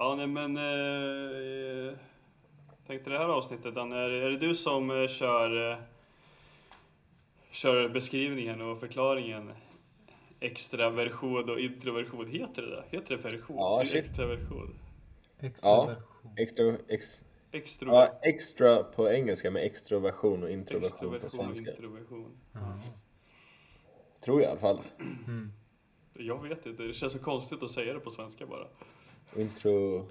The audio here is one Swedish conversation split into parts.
Ja, nej men... Eh, tänkte det här avsnittet, Danne, är, är det du som eh, kör, eh, kör beskrivningen och förklaringen? Extraversion och introversion, heter det det? Heter det version? Ja, shit. Extraversion? Extraversion. Extra, ex, Extro, ja, extra på engelska med extroversion och introversion på extroversion, svenska. introversion. Ja. Tror jag i alla fall. Jag vet inte, det känns så konstigt att säga det på svenska bara. Intro...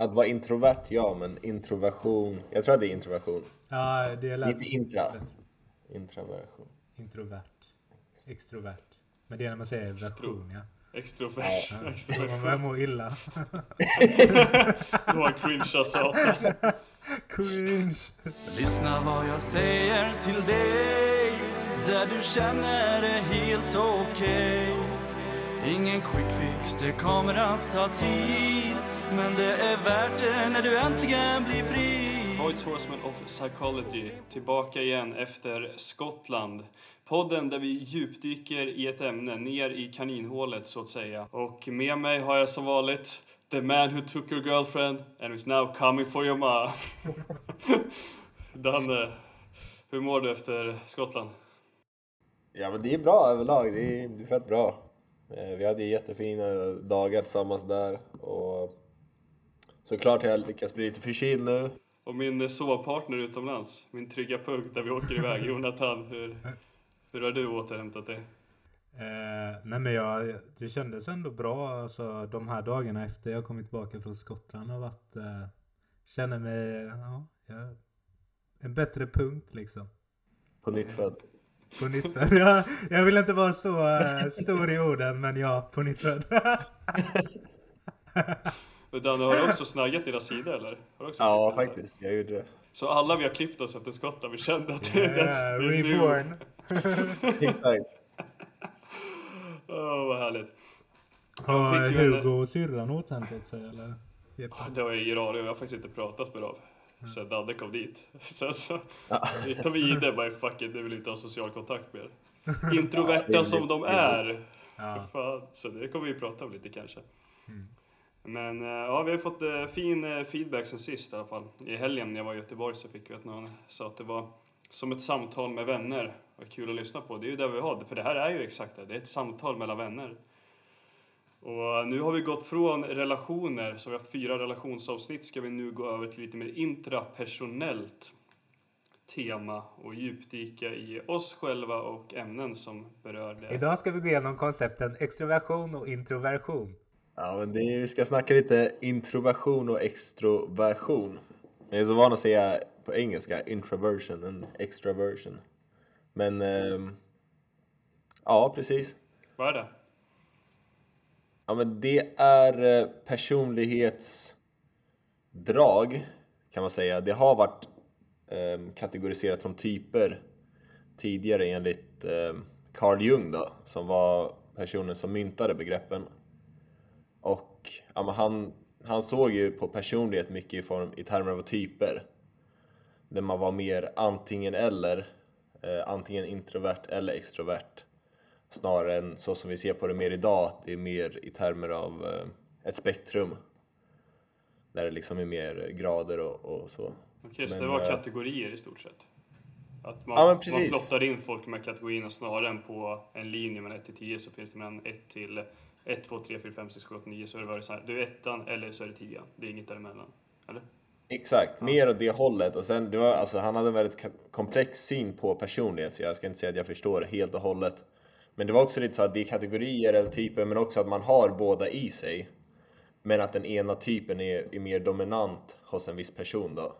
Att vara introvert, ja, men introversion. Jag tror att det är introversion. ja, det lät Inte intra. Introversion. Introvert. Extrovert. Men det är när man säger version, ja. Extrovert, ja. Man extroversion. börjar må illa. Då har cringeat satan. Cringe! Lyssna vad jag säger till dig Där du känner det helt okej Ingen quick fix, det kommer att ta tid Men det är värt det när du äntligen blir fri Freud's Horseman of Psychology, tillbaka igen efter Skottland. Podden där vi djupdyker i ett ämne, ner i kaninhålet så att säga. Och med mig har jag som vanligt The man who took your girlfriend and is now coming for your ma. Danne, hur mår du efter Skottland? Ja, men det är bra överlag. Det är, det är fett bra. Eh, Vi hade jättefina dagar tillsammans där och såklart har jag lyckats bli lite förkyld nu. Och min sovpartner utomlands, min trygga punkt där vi åker iväg, Jonathan, hur, hur har du återhämtat dig? Eh, nej men jag, det kändes ändå bra alltså de här dagarna efter jag kommit tillbaka från Skottland har varit, eh, känner mig, ja, jag, en bättre punkt liksom. På nytt född. På nytt född. Jag, jag vill inte vara så eh, stor i orden men ja, på nytt född. Men Danne, har du också snaggat dina sidor eller? Har du också Ja, faktiskt. Jag gjorde det. Så alla vi har klippt oss efter Skottland, vi kände att det Yeah, the new... reborn. Exakt. Åh, vad härligt. Har Hugo och syrran återhämtat sig eller? Jeppe? Det har jag ingen aning om, jag har faktiskt inte pratat med dem. Mm. Sen Danne kom dit. Sen så tar vi in det bara fuck it, det vill inte ha social kontakt med er. Introverta Ja, som de är. Ja. För fan. Så det kommer vi prata om lite kanske. Mm. Men eh, ja, vi har fått eh, fin eh, feedback sen sist i alla fall. I helgen när jag var i Göteborg så fick vi att någon sa att det var som ett samtal med vänner. Vad kul att lyssna på. Det är ju det vi har, för det här är ju exakt det. Det är ett samtal mellan vänner. Och nu har vi gått från relationer, så vi har haft fyra relationsavsnitt, ska vi nu gå över till lite mer intrapersonellt tema och djupdyka i oss själva och ämnen som berör det. Idag ska vi gå igenom koncepten extroversion och introversion. Ja, men det är, vi ska snacka lite introversion och extroversion. Jag är så van att säga på engelska introversion än extraversion. Men ehm, ja, precis. Vad är det? Ja, men det är eh, personlighetsdrag kan man säga. Det har varit ehm, kategoriserat som typer tidigare enligt ehm, Carl Jung då, som var personen som myntade begreppen. Och ja, men han, han såg ju på personlighet mycket i, form, i termer av typer. Där man var mer antingen eller, eh, antingen introvert eller extrovert. Snarare än så som vi ser på det mer idag, att det är mer i termer av eh, ett spektrum. Där det liksom är mer grader och, och så. Okej, så Men, det var eh, kategorier i stort sett? Att man, Ja, man plottar in folk med kategorierna snarare än på en linje mellan 1 till 10 så finns det mellan 1 till 1, 2, 3, 4, 5, 6, 7, 8, 9 så har det så här, du är ettan eller så är det tian. Det är inget däremellan. Eller? Exakt, mer åt det hållet. Och sen, det var, alltså, han hade en väldigt komplex syn på personlighet, så jag ska inte säga att jag förstår helt och hållet. Men det var också lite så att det är kategorier eller typer, men också att man har båda i sig. Men att den ena typen är, är mer dominant hos en viss person då.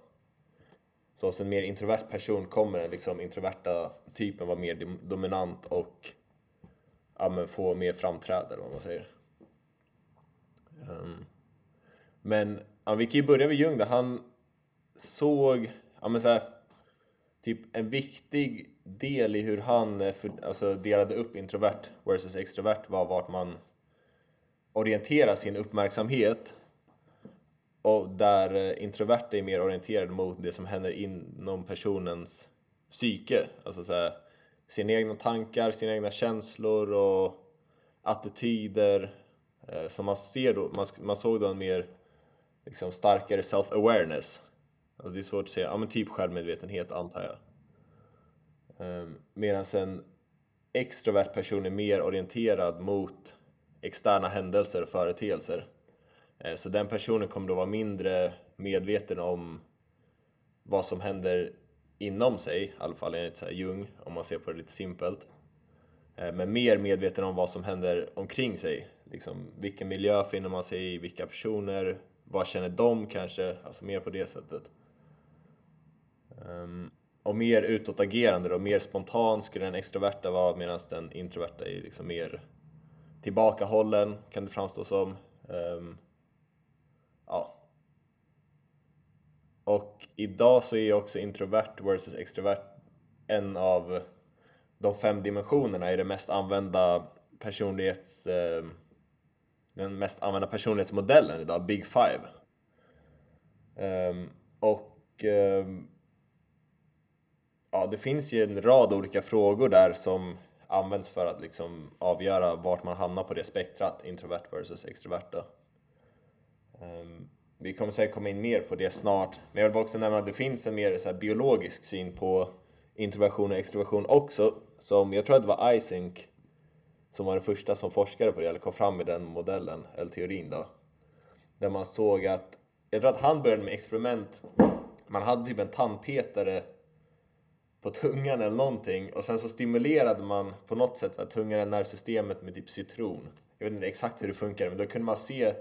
Så hos en mer introvert person kommer den liksom introverta typen vara mer dominant och ja, men få mer framträdande, eller vad man säger. Um, men ja, vi kan ju börja med Jung där han såg, ja men så här, typ en viktig del i hur han eh, för, alltså, delade upp introvert versus extrovert var vart man orienterar sin uppmärksamhet och där introverta introvert är mer orienterad mot det som händer inom personens psyke. Alltså så här, sina egna tankar, sina egna känslor och attityder. Eh, så man ser då, man, man såg då en mer liksom starkare self-awareness. Alltså det är svårt att säga, ja men typ självmedvetenhet antar jag. Ehm, Medan en extrovert person är mer orienterad mot externa händelser och företeelser. Ehm, så den personen kommer då vara mindre medveten om vad som händer inom sig, i alla fall enligt så Jung, om man ser på det lite simpelt. Ehm, men mer medveten om vad som händer omkring sig. Liksom, vilken miljö finner man sig i, vilka personer, vad känner de kanske? Alltså mer på det sättet. Um, och mer utåtagerande då, mer spontan skulle den extroverta vara medan den introverta är liksom mer tillbakahållen kan det framstå som. Um, ja. Och idag så är också introvert versus extrovert en av de fem dimensionerna i den mest använda personlighets... Um, ehm, den mest använda personlighetsmodellen idag, Big Five. Um, och um, ja, det finns ju en rad olika frågor där som används för att liksom avgöra vart man hamnar på det spektrat, introvert versus extroverta. Um, ehm, vi kommer säkert komma in mer på det snart, men jag vill också nämna att det finns en mer så biologisk syn på introversion och extroversion också, som jag tror att det var Isink som var den första som forskade på det, eller kom fram med den modellen, eller teorin då. Där man såg att, jag tror att han började med experiment, man hade typ en tandpetare på tungan eller någonting och sen så stimulerade man på något sätt att tungan nervsystemet med typ citron. Jag vet inte exakt hur det funkar men då kunde man se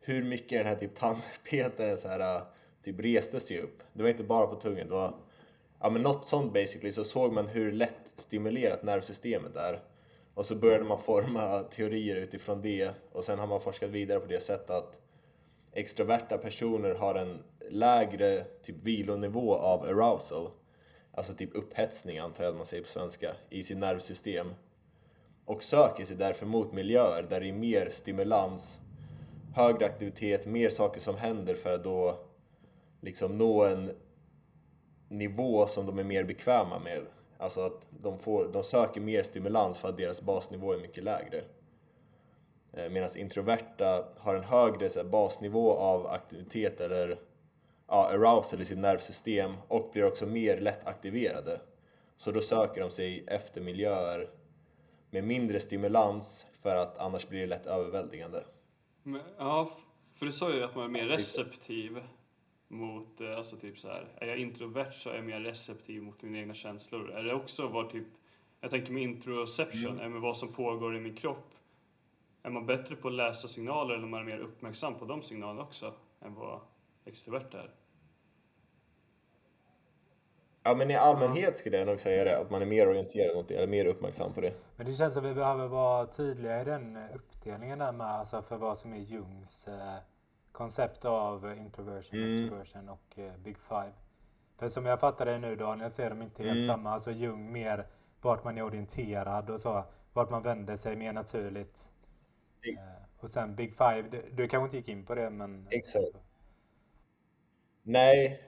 hur mycket den här typ tandpetaren så här, äh, typ reste sig upp. Det var inte bara på tungan, det var ja, men något sånt basically så såg man hur lätt stimulerat nervsystemet är. Och så började man forma teorier utifrån det och sen har man forskat vidare på det sättet att extroverta personer har en lägre typ vilonivå av arousal alltså typ upphetsning antar jag att man säger på svenska, i sitt nervsystem. Och söker sig därför mot miljöer där det är mer stimulans, högre aktivitet, mer saker som händer för att då liksom nå en nivå som de är mer bekväma med. Alltså att de, får, de söker mer stimulans för att deras basnivå är mycket lägre. Eh, Medan introverta har en högre basnivå av aktivitet eller ja, arousal i sitt nervsystem och blir också mer lätt aktiverade. Så då söker de sig efter miljöer med mindre stimulans för att annars blir det lätt överväldigande. Men, ja, för du sa ju att man är mer receptiv mot, eh, alltså typ så här, är jag introvert så är jag mer receptiv mot mina egna känslor. Är det också vad typ, jag tänker med introception, mm. är med vad som pågår i min kropp. Är man bättre på att läsa signaler eller är man mer uppmärksam på de signalerna också än vad extrovert är? Ja men i allmänhet skulle jag nog säga det, att man är mer orienterad mot det, eller mer uppmärksam på det. Men det känns som att vi behöver vara tydliga i den uppdelningen där med, alltså för vad som är Jungs eh, koncept av introversion, mm. extroversion och eh, Big Five. För som jag fattar det nu Daniel så är de inte helt mm. samma. Alltså Jung mer vart man är orienterad och så. Vart man vänder sig mer naturligt. Mm. Eh, och sen Big Five, du, du kanske inte gick in på det men... Exakt. Nej,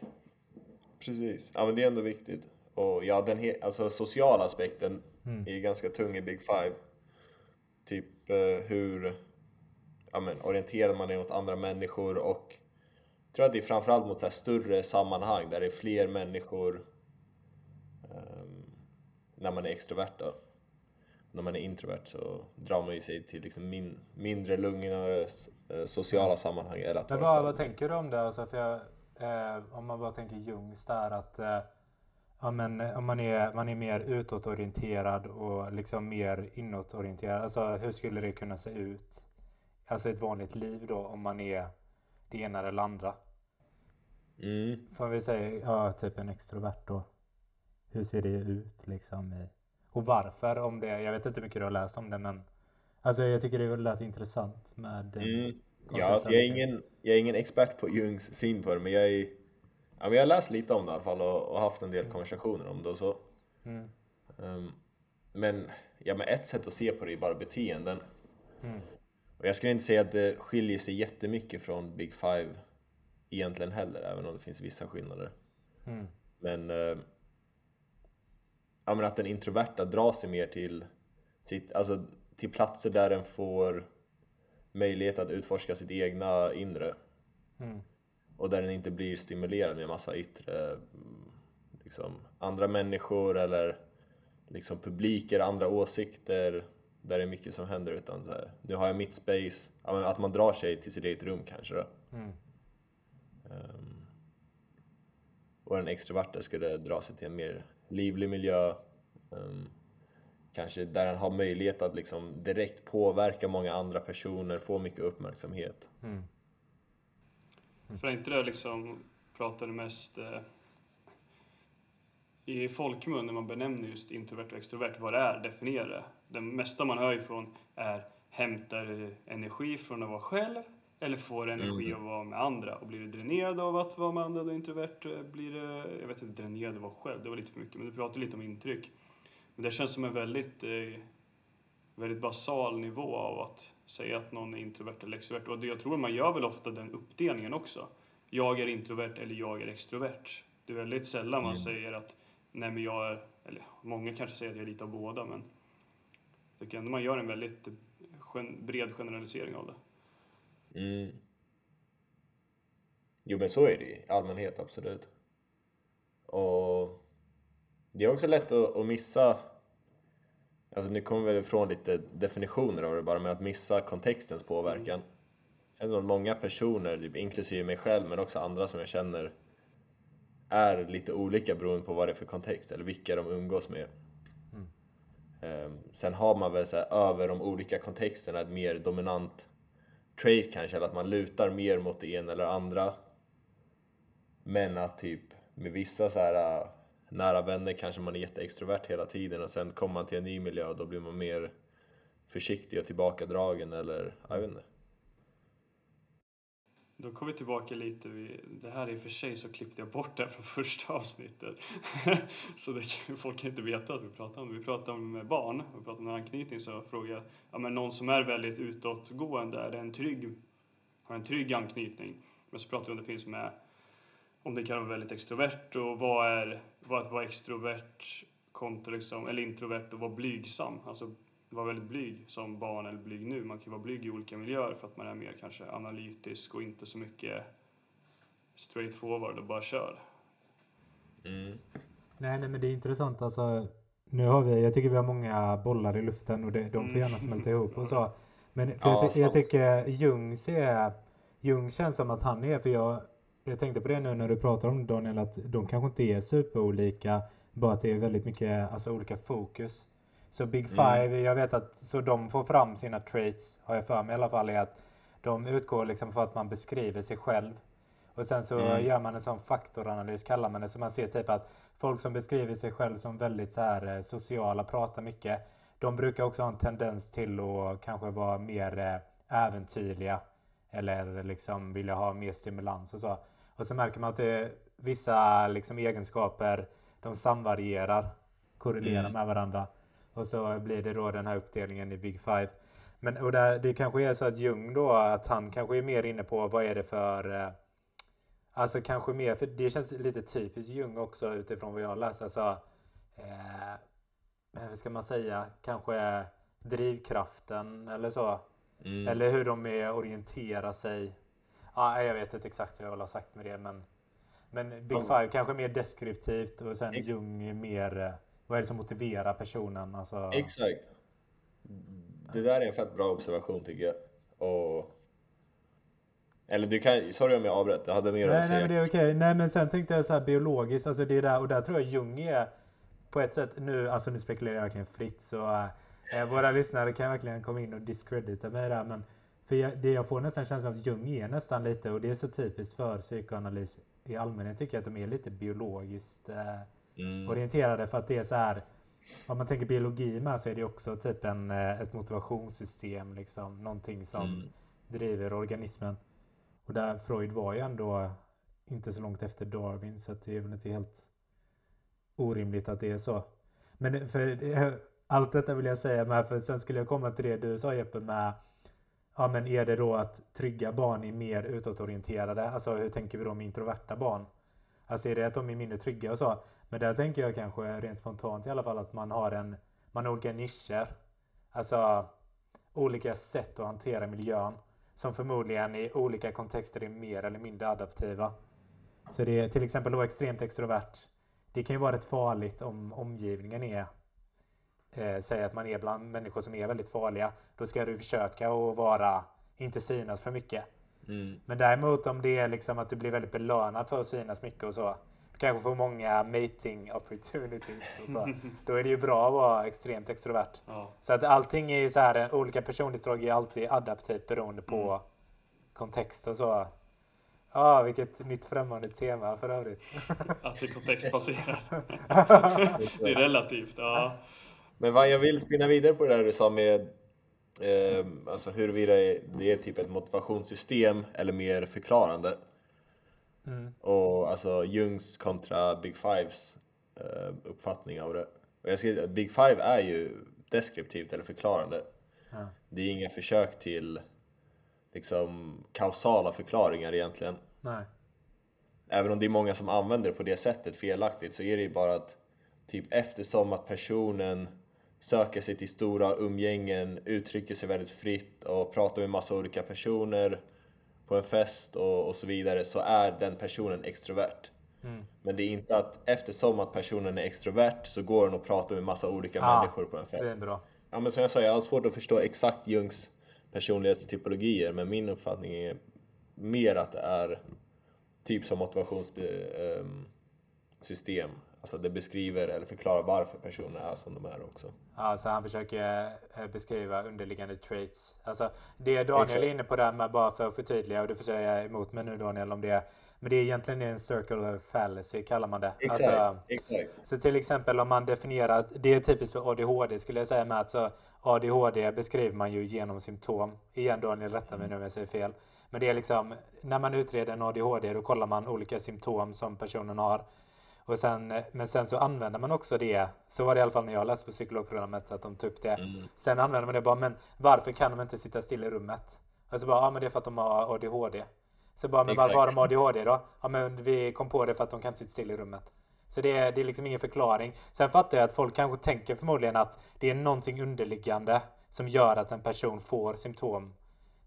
Precis, ja men det är ändå viktigt. Och ja, den he- alltså sociala aspekten mm. är ganska tung i Big Five. Typ eh, hur ja, men, orienterar man sig mot andra människor och jag tror att det är framförallt mot så större sammanhang där det är fler människor um, när man är extrovert. Då. När man är introvert så drar man ju sig till liksom min, mindre lugnare eh, sociala sammanhang. Eller Men vad, vad tänker du om det? Alltså för jag eh, om man bara tänker Jungs där att eh, ja, men, eh, om man är, man är mer utåtorienterad och liksom mer inåtorienterad. Alltså hur skulle det kunna se ut? Alltså ett vanligt liv då om man är det ena eller andra. Mm. Får vi säga, ja typ en extrovert då. Hur ser det ut liksom? och varför om det? Jag vet inte hur mycket du har läst om det men Alltså jag tycker det lät intressant med mm. Ja, alltså jag, är ingen, jag är ingen expert på Jungs syn på det, men jag, är, ja, men jag har läst lite om det i alla fall och, och haft en del mm. konversationer om det och så. Mm. Um, men, ja, men ett sätt att se på det är bara beteenden. Mm. Och jag skulle inte säga att det skiljer sig jättemycket från Big Five egentligen heller, även om det finns vissa skillnader. Mm. Men, uh, ja, men att den introverta drar sig mer till, sitt, alltså, till platser där den får möjlighet att utforska sitt egna inre. Mm. och där den inte blir stimulerad med massa yttre liksom, andra människor eller liksom publiker, andra åsikter där det är mycket som händer utan så här, nu har jag mitt space, att man drar sig till sitt eget rum kanske då. Mm. Um, och en extrovert skulle dra sig till en mer livlig miljö, um, kanske där han har möjlighet att liksom direkt påverka många andra personer, få mycket uppmärksamhet. Mm. För är inte det liksom, pratar det mest eh, i folkmun när man benämner just introvert och extrovert, vad det är, definierar det. Det mesta man hör ifrån är hämtar energi från att vara själv eller får energi mm. av att vara med andra. Och blir du dränerad av att vara med andra då introvert, eh, blir det, jag vet inte, dränerad av att vara själv, det var lite för mycket, men du pratar lite om intryck. Men det känns som en väldigt, eh, väldigt basal nivå av att säga att någon är introvert eller extrovert. Och jag tror man gör väl ofta den uppdelningen också. Jag är introvert eller jag är extrovert. Det är väldigt sällan man mm. säger att nej men jag är, eller många kanske säger att jag är lite av båda men jag tycker ändå man gör en väldigt gen, bred generalisering av det. Mm. Jo men så är det i allmänhet, absolut. Och det är också lätt att, att missa Alltså nu kommer vi ifrån lite definitioner av det bara, men att missa kontextens påverkan. Känns som att många personer, inklusive mig själv, men också andra som jag känner, är lite olika beroende på vad det är för kontext eller vilka de umgås med. Mm. Um, sen har man väl så här, över de olika kontexterna ett mer dominant trait kanske, eller att man lutar mer mot det ena eller andra. Men att typ med vissa så här nära vänner kanske man är jätteextrovert hela tiden och sen kommer man till en ny miljö och då blir man mer försiktig och tillbakadragen eller, jag vet inte. Då kommer vi tillbaka lite, vid, det här i och för sig så klippte jag bort det från första avsnittet. så det, kan, folk kan inte veta att vi pratar om Vi pratar om barn, vi pratar om anknytning så frågar jag, ja men någon som är väldigt utåtgående, är det en trygg, har en trygg anknytning? Men så pratar vi om det finns med om det kan vara väldigt extrovert och vad är vad att vara extrovert kontra liksom, eller introvert och vara blygsam. Alltså vara väldigt blyg som barn eller blyg nu. Man kan vara blyg i olika miljöer för att man är mer kanske analytisk och inte så mycket straight forward och bara kör. Mm. Nej, nej, men det är intressant alltså. Nu har vi, jag tycker vi har många bollar i luften och det, de får gärna smälta mm. ihop och så. Men för ja, jag, jag, tycker Jung ser, Jung känns som att han är, för jag jag tänkte på det nu när du pratar om Daniel, att de kanske inte är superolika, bara att det är väldigt mycket alltså, olika fokus. Så Big mm. Five, mm. jag vet att så de får fram sina traits, har jag för mig i alla fall, är att de utgår liksom för att man beskriver sig själv. Och sen så mm. gör man en sån faktoranalys, kallar man det, så man ser typ att folk som beskriver sig själv som väldigt så här eh, sociala, pratar mycket, de brukar också ha en tendens till att kanske vara mer eh, äventyrliga eller liksom vilja ha mer stimulans och så. Och så märker man att det vissa liksom egenskaper, de samvarierar, korrelerar mm. med varandra. Och så blir det då den här uppdelningen i Big Five. Men och det, det kanske är så att Jung då, att han kanske är mer inne på vad är det för eh, Alltså kanske mer, för det känns lite typiskt Jung också utifrån vad jag läst. Alltså, eh, hur ska man säga, kanske drivkraften eller så. Mm. Eller hur de är, orienterar sig Ja, jag vet inte exakt vad jag vill ha sagt med det, men, men Big mm. Five kanske mer deskriptivt och sen Ex Jung mer eh, vad är det som motiverar personen? Alltså... Exakt. Det där är en fett bra observation tycker jag. Och... Eller du kan, sorry om jag avbröt, jag hade mer nej, att säga. Nej men det är okej. Okay. Nej men sen tänkte jag så här biologiskt, alltså det där, och där tror jag Jung är på ett sätt, nu, alltså nu spekulerar jag verkligen fritt så äh, våra lyssnare kan verkligen komma in och discredita mig där men för jag, det jag får nästan känslan av att Jung är nästan lite, och det är så typiskt för psykoanalys i allmänhet, tycker jag att de är lite biologiskt eh, mm. orienterade. För att det är så här, om man tänker biologi med så är det också typ en, eh, ett motivationssystem, liksom, någonting som mm. driver organismen. Och där Freud var ju ändå inte så långt efter Darwin, så det är väl inte helt orimligt att det är så. Men för eh, allt detta vill jag säga med, för sen skulle jag komma till det du sa Jeppe med Ja men är det då att trygga barn är mer utåtorienterade? Alltså hur tänker vi då med introverta barn? Alltså är det att de är mindre trygga och så? Men där tänker jag kanske rent spontant i alla fall att man har en Man har olika nischer. Alltså olika sätt att hantera miljön. som förmodligen i olika kontexter är mer eller mindre adaptiva. Så det är till exempel då extremt extrovert. Det kan ju vara rätt farligt om omgivningen är eh, säger att man är bland människor som är väldigt farliga. Då ska du försöka att vara, inte synas för mycket. Mm. Men däremot om det är liksom att du blir väldigt belönad för att synas mycket och så. Du kanske får många mating opportunities och så. Då är det ju bra att vara extremt extrovert. Ja. Så att allting är ju så här, olika personlighetsdrag är alltid adaptivt beroende på kontext och så. Ja, vilket nytt främmande tema för övrigt. Att det är kontextbaserat. det är relativt. Ja. Men vad jag vill spinna vidare på det där du sa med eh, alltså huruvida det är typ ett motivationssystem eller mer förklarande. Mm. Och alltså Jungs kontra Big Fives eh, uppfattning av det. Och jag ska, Big Five är ju deskriptivt eller förklarande. Ja. Det är inga försök till liksom kausala förklaringar egentligen. Nej. Även om det är många som använder det på det sättet felaktigt så är det ju bara att typ eftersom att personen söker sig till stora umgängen, uttrycker sig väldigt fritt och pratar med massa olika personer på en fest och, och så vidare så är den personen extrovert. Mm. Men det är inte att eftersom att personen är extrovert så går den och pratar med massa olika människor på en fest. Ja men som jag sa, jag har svårt att förstå exakt Jungs personlighetstypologier men min uppfattning är mer att det är typ som motivationssystem. Alltså det beskriver eller förklarar varför personer är som de är också. Alltså han försöker eh, beskriva underliggande traits. Alltså det Daniel Exakt. är inne på där med bara för att förtydliga och du får säga emot mig nu Daniel om det. Men det är egentligen en circle of fallacy kallar man det. Alltså, exakt. så till exempel om man definierar, det är typiskt för ADHD skulle jag säga med att så ADHD beskriver man ju genom symptom. Igen Daniel, rätta mig nu om jag säger fel. Men det är liksom, när man utreder en ADHD då kollar man olika symptom som personen har. Och sen, men sen så använder man också det, så var det i alla fall när jag läste på psykologprogrammet att de tog upp det. Mm. Sen använder man det bara, men varför kan de inte sitta still i rummet? Alltså bara, ja men det är för att de har ADHD. Så bara, men varför har de. ADHD då? Ja men vi kom på det för att de kan inte sitta still i rummet. Så det är, det är liksom ingen förklaring. Sen fattar jag att folk kanske tänker förmodligen att det är någonting underliggande som gör att en person får symptom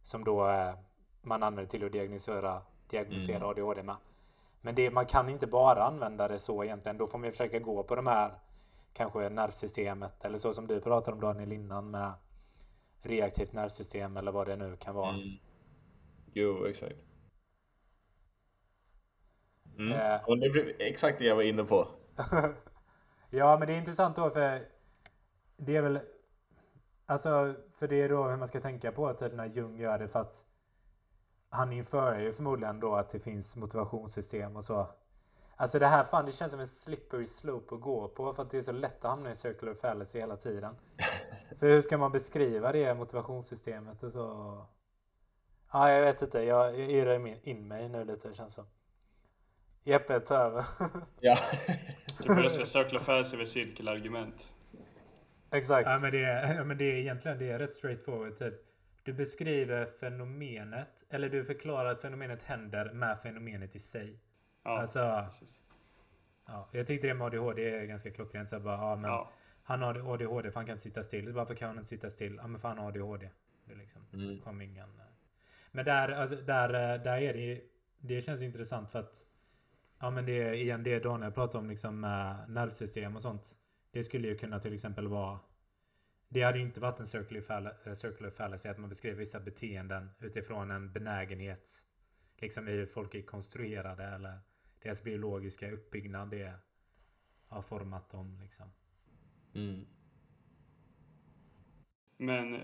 som då eh, man använder till att diagnosera, diagnosera Mm. ADHD med. Men det, man kan inte bara använda det så egentligen. Då får man försöka gå på de här kanske nervsystemet eller så som du pratade om Daniel innan med reaktivt nervsystem eller vad det nu kan vara. Mm. Jo, exakt. Mm. Eh. Och det blev exakt det jag var inne på. Ja, men det är intressant då för det är väl alltså för det är då hur man ska tänka på typ när Jung gör det för att han inför ju förmodligen då att det finns motivationssystem och så. Alltså det här fan det känns som en slippery slope att gå på för att det är så lätt att hamna i circular fallacy hela tiden. för hur ska man beskriva det motivationssystemet och så? Ja, jag vet inte. Jag, jag irrar min- in mig nu lite känns som. Jeppe, ta över. Ja. Du börjar säga circle of fallacy över cirkelargument. Exakt. Ja men, det är, ja, men det är egentligen det är rätt straightforward. Typ. Du beskriver fenomenet, eller du förklarar att fenomenet händer med fenomenet i sig. Ja, Alltså, precis. ja, jag tyckte det med ADHD är ganska klockrent. Så bara, ja, men Ja. Han har ADHD för han kan inte sitta still. Varför kan han inte sitta still? Ja men för han har ADHD. Det liksom, Mm. kom ingen... eh. Men där, alltså, där, eh, där är det Det känns intressant för att Ja men det är igen det Daniel pratar om liksom nervsystem och sånt. Det skulle ju kunna till exempel vara Det hade ju inte varit en circular, fall, eh, circular fallacy att man beskriver vissa beteenden utifrån en benägenhet. Liksom hur folk är konstruerade eller deras biologiska uppbyggnad det har format dem liksom. Mm. Men eh,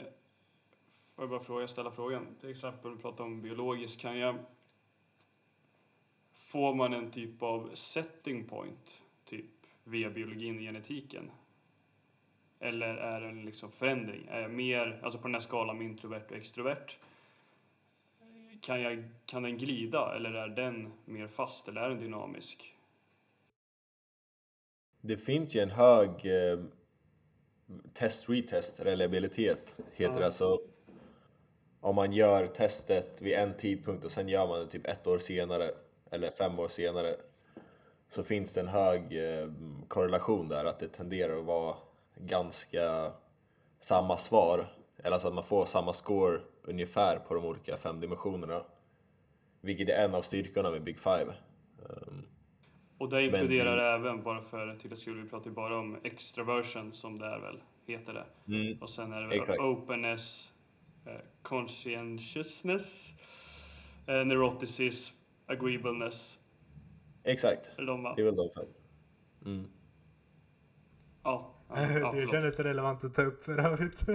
får jag bara fråga, ställa frågan? Till exempel, vi pratar om biologiskt. Kan jag... Får man en typ av setting point, typ via biologin och genetiken? Eller är det liksom förändring? Är jag mer, alltså på den här skalan med introvert och extrovert, kan, jag, kan den glida eller är den mer fast eller är den dynamisk? Det finns ju en hög eh, test-retest reliabilitet, heter det. Alltså, om man gör testet vid en tidpunkt och sen gör man det typ ett år senare eller fem år senare så finns det en hög eh, korrelation där att det tenderar att vara ganska samma svar. Eller alltså att man får samma score ungefär på de olika fem dimensionerna. Vilket är en av styrkorna med Big Five. Um, och det inkluderar det... även, bara för till skull, vi pratar ju bara om extraversion som det är väl, heter det. Mm. Och sen är det väl Exakt. openness, eh, conscientiousness, eh, neuroticism, agreeableness. Exakt. De, det är väl de fem. Mm. Ja. Ja, det kändes relevant att ta upp för övrigt.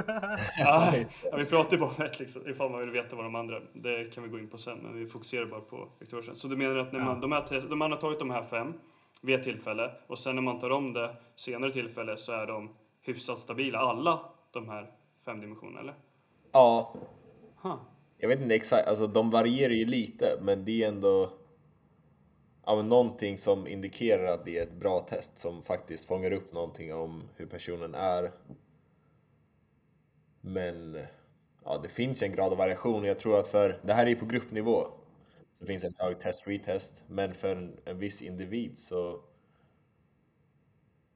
ja, vi pratar ju bara om ett liksom, ifall man vill veta vad de andra Det kan vi gå in på sen, men vi fokuserar bara på Victorsen. Så du menar att när man, de, här, de har tagit de här fem vid ett tillfälle och sen när man tar om det senare tillfälle så är de hyfsat stabila, alla de här fem dimensionerna, eller? Ja. Huh. Jag vet inte exakt, alltså de varierar ju lite, men det är ändå ja, men någonting som indikerar att det är ett bra test som faktiskt fångar upp någonting om hur personen är. Men ja, det finns ju en grad av variation jag tror att för, det här är på gruppnivå, så finns en hög test-retest, men för en, en viss individ så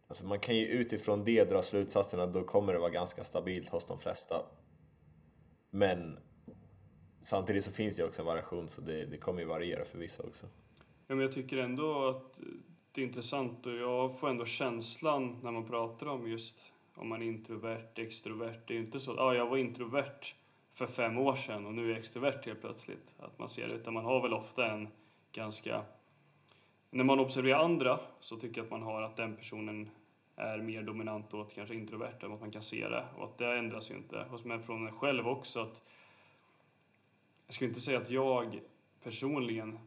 Alltså man kan ju utifrån det dra slutsatsen att då kommer det vara ganska stabilt hos de flesta. Men samtidigt så finns det ju också en variation så det, det kommer ju variera för vissa också. Ja, men jag tycker ändå att det är intressant och jag får ändå känslan när man pratar om just om man är introvert, extrovert. Det är ju inte så att ah, jag var introvert för fem år sedan och nu är jag extrovert helt plötsligt. Att man ser det, utan man har väl ofta en ganska... När man observerar andra så tycker jag att man har att den personen är mer dominant åt kanske introvert, än att man kan se det. Och att det ändras ju inte. Och men från en själv också att... Jag skulle inte säga att jag personligen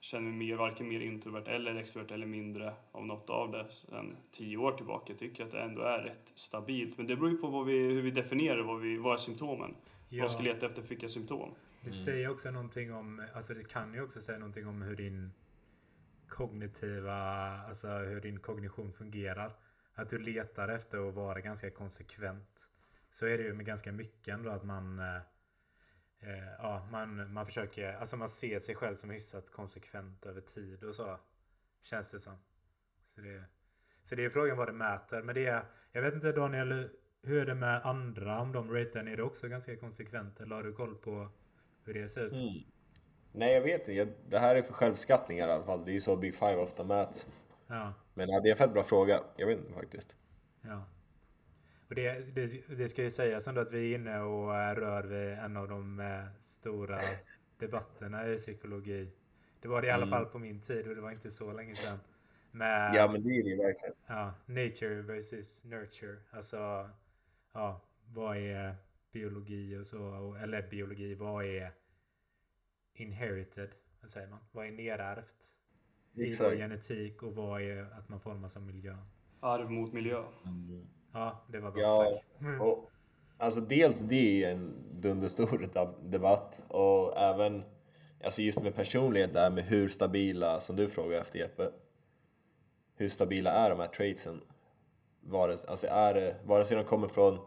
känner mig mer, varken mer introvert eller extrovert eller mindre av något av det sen tio år tillbaka. Jag tycker att det ändå är rätt stabilt. Men det beror ju på vad vi, hur vi definierar vad, vi, vad är symptomen. Ja. Vad ska leta efter vilka symptom. Det säger också någonting om, alltså det kan ju också säga någonting om hur din kognitiva, alltså hur din kognition fungerar. Att du letar efter att vara ganska konsekvent. Så är det ju med ganska mycket ändå att man eh, ja, man, man försöker, alltså man ser sig själv som hyfsat konsekvent över tid och så. Känns det som. Så det, så det är frågan vad det mäter. Men det är, jag vet inte Daniel, hur är det med andra? Om de ratear, är det också ganska konsekvent? Eller har du koll på hur det ser ut? Mm. Nej, jag vet inte. Det här är för självskattningar i alla fall. Det är ju så Big Five ofta mäts. Ja. Men det är en fett bra fråga. Jag vet inte faktiskt. Ja. Och det, det, det ska ju sägas ändå att vi är inne och rör vid en av de eh, stora debatterna i psykologi. Det var det i alla mm. fall på min tid och det var inte så länge sedan. Med, ja men det är det verkligen. Ja, nature versus nurture. Alltså, ja, vad är biologi och så? Eller biologi, vad är inherited? Vad säger man? Vad är nedärvt? I vår genetik och vad är att man formas av miljö? Arv mot miljö. Mm. Ja, det var bra. Ja, och, alltså dels det är en dunderstor debatt och även alltså just med personlighet där med hur stabila, som du frågar efter Jeppe, hur stabila är de här traitsen? Vare, alltså är vare sig de kommer från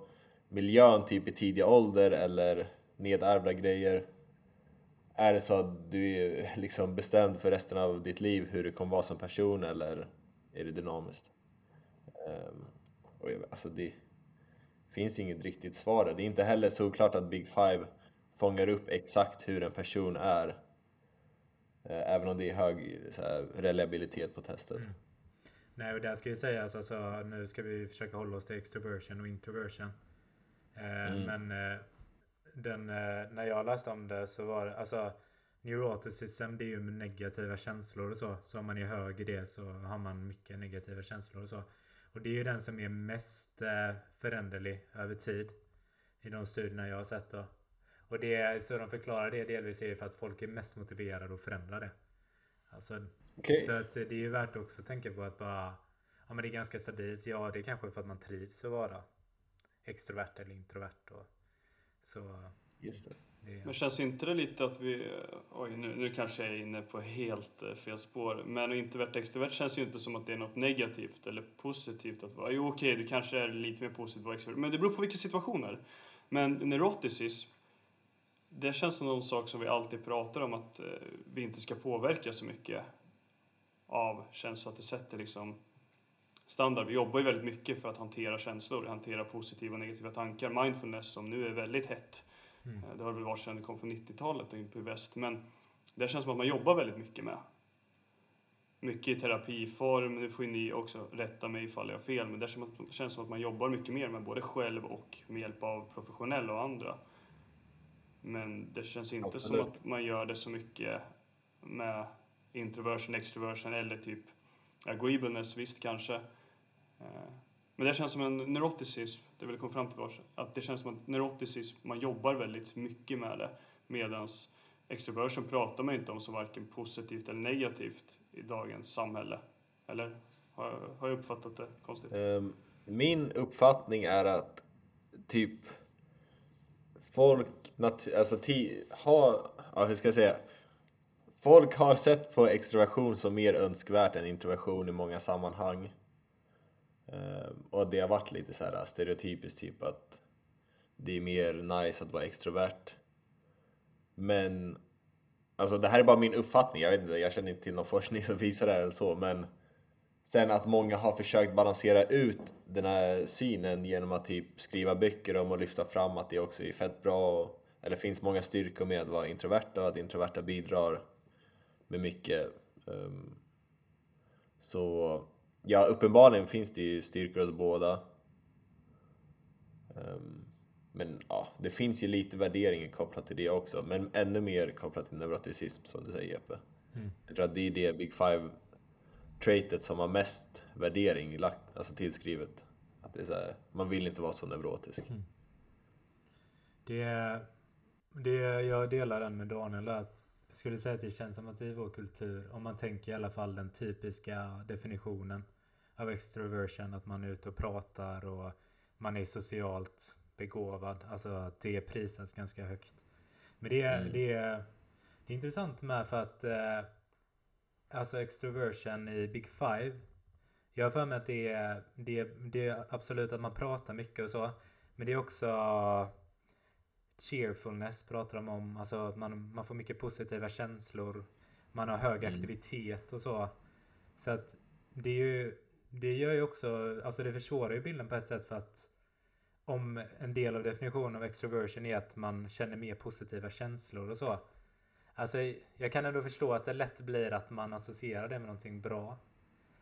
miljön typ i tidig ålder eller nedärvda grejer. Är det så att du är liksom bestämd för resten av ditt liv hur du kommer vara som person eller är det dynamiskt? Um, och jag, alltså det finns inget riktigt svar där. Det är inte heller såklart att Big Five fångar upp exakt hur en person är. Eh, även om det är hög här, reliabilitet på testet. Mm. Nej, och där ska ju sägas alltså, nu ska vi försöka hålla oss till extroversion och introversion. Eh, mm. Men eh, den, eh, när jag läste om det så var det, alltså Neuroticism det är ju med negativa känslor och så. Så om man är hög i det så har man mycket negativa känslor och så. Och det är ju den som är mest eh, föränderlig över tid. I de studierna jag har sett då. Och det, så de förklarar det delvis är för att folk är mest motiverade att förändra det. Alltså, okay. Så att det är ju värt också att tänka på att bara Ja men det är ganska stabilt. Ja det är kanske för att man trivs att vara extrovert eller introvert. Och, så Just det. Men känns inte det lite att vi, oj nu, nu kanske jag är inne på helt eh, fel spår, men introvert extrovert känns ju inte som att det är något negativt eller positivt att vara, jo okej du kanske är lite mer positiv och extrovert, men det beror på vilka situationer. Men neuroticism, det känns som någon sak som vi alltid pratar om att eh, vi inte ska påverka så mycket av känslor, att det sätter liksom standard. Vi jobbar ju väldigt mycket för att hantera känslor, hantera positiva och negativa tankar. Mindfulness som nu är väldigt hett Mm. Eh, Det har det väl varit sedan det kom från 90-talet och in på väst. Men det känns som att man jobbar väldigt mycket med. Mycket i terapiform, nu får ju ni också rätta mig ifall jag har fel, men det känns som att- som man jobbar mycket mer med både själv och med hjälp av professionella och andra. Men det känns inte som Absolut. att man gör det så mycket med introversion, extroversion eller typ agreeableness, visst kanske. Men det känns som en neuroticism, det vill jag komma fram till vars, att det känns som en neuroticism, man jobbar väldigt mycket med det. Medans extroversion pratar man inte om som varken positivt eller negativt i dagens samhälle. Eller har jag, har jag uppfattat det konstigt? Ehm, min uppfattning är att typ folk alltså har, ja hur ska jag säga? Folk har sett på extroversion som mer önskvärt än introversion i många sammanhang. Ehm, och det har varit lite så här stereotypiskt typ att det är mer nice att vara extrovert. Men alltså det här är bara min uppfattning, jag vet inte, jag känner inte till någon forskning som visar det här eller så men Sen att många har försökt balansera ut den här synen genom att typ skriva böcker om och lyfta fram att det också är fett bra och, eller finns många styrkor med att vara introverta och att introverta bidrar med mycket. Um, så ja, uppenbarligen finns det ju styrkor hos båda. Ehm, men ja, det finns ju lite värderingar kopplat till det också, men ännu mer kopplat till neuroticism som du säger Jeppe. Jag tror att det är det Big Five traitet som har mest värdering lagt, alltså tillskrivet. Att det är så här, man vill inte vara så neurotisk. Det, det, jag delar den med Daniel att jag skulle säga att det känns som att i vår kultur, om man tänker i alla fall den typiska definitionen av extroversion, att man är ute och pratar och man är socialt begåvad, alltså att det prisas ganska högt. Men det, är Mm. det, är, det är intressant med för att eh, alltså extroversion i Big Five, jag har för mig att det är, det, är- det är absolut att man pratar mycket och så, men det är också cheerfulness pratar de om. Alltså att man, man får mycket positiva känslor. Man har hög Mm. aktivitet och så. Så att det är ju, det gör ju också, alltså det försvårar ju bilden på ett sätt för att om en del av definitionen av extroversion är att man känner mer positiva känslor och så. Alltså jag kan ändå förstå att det lätt blir att man associerar det med någonting bra.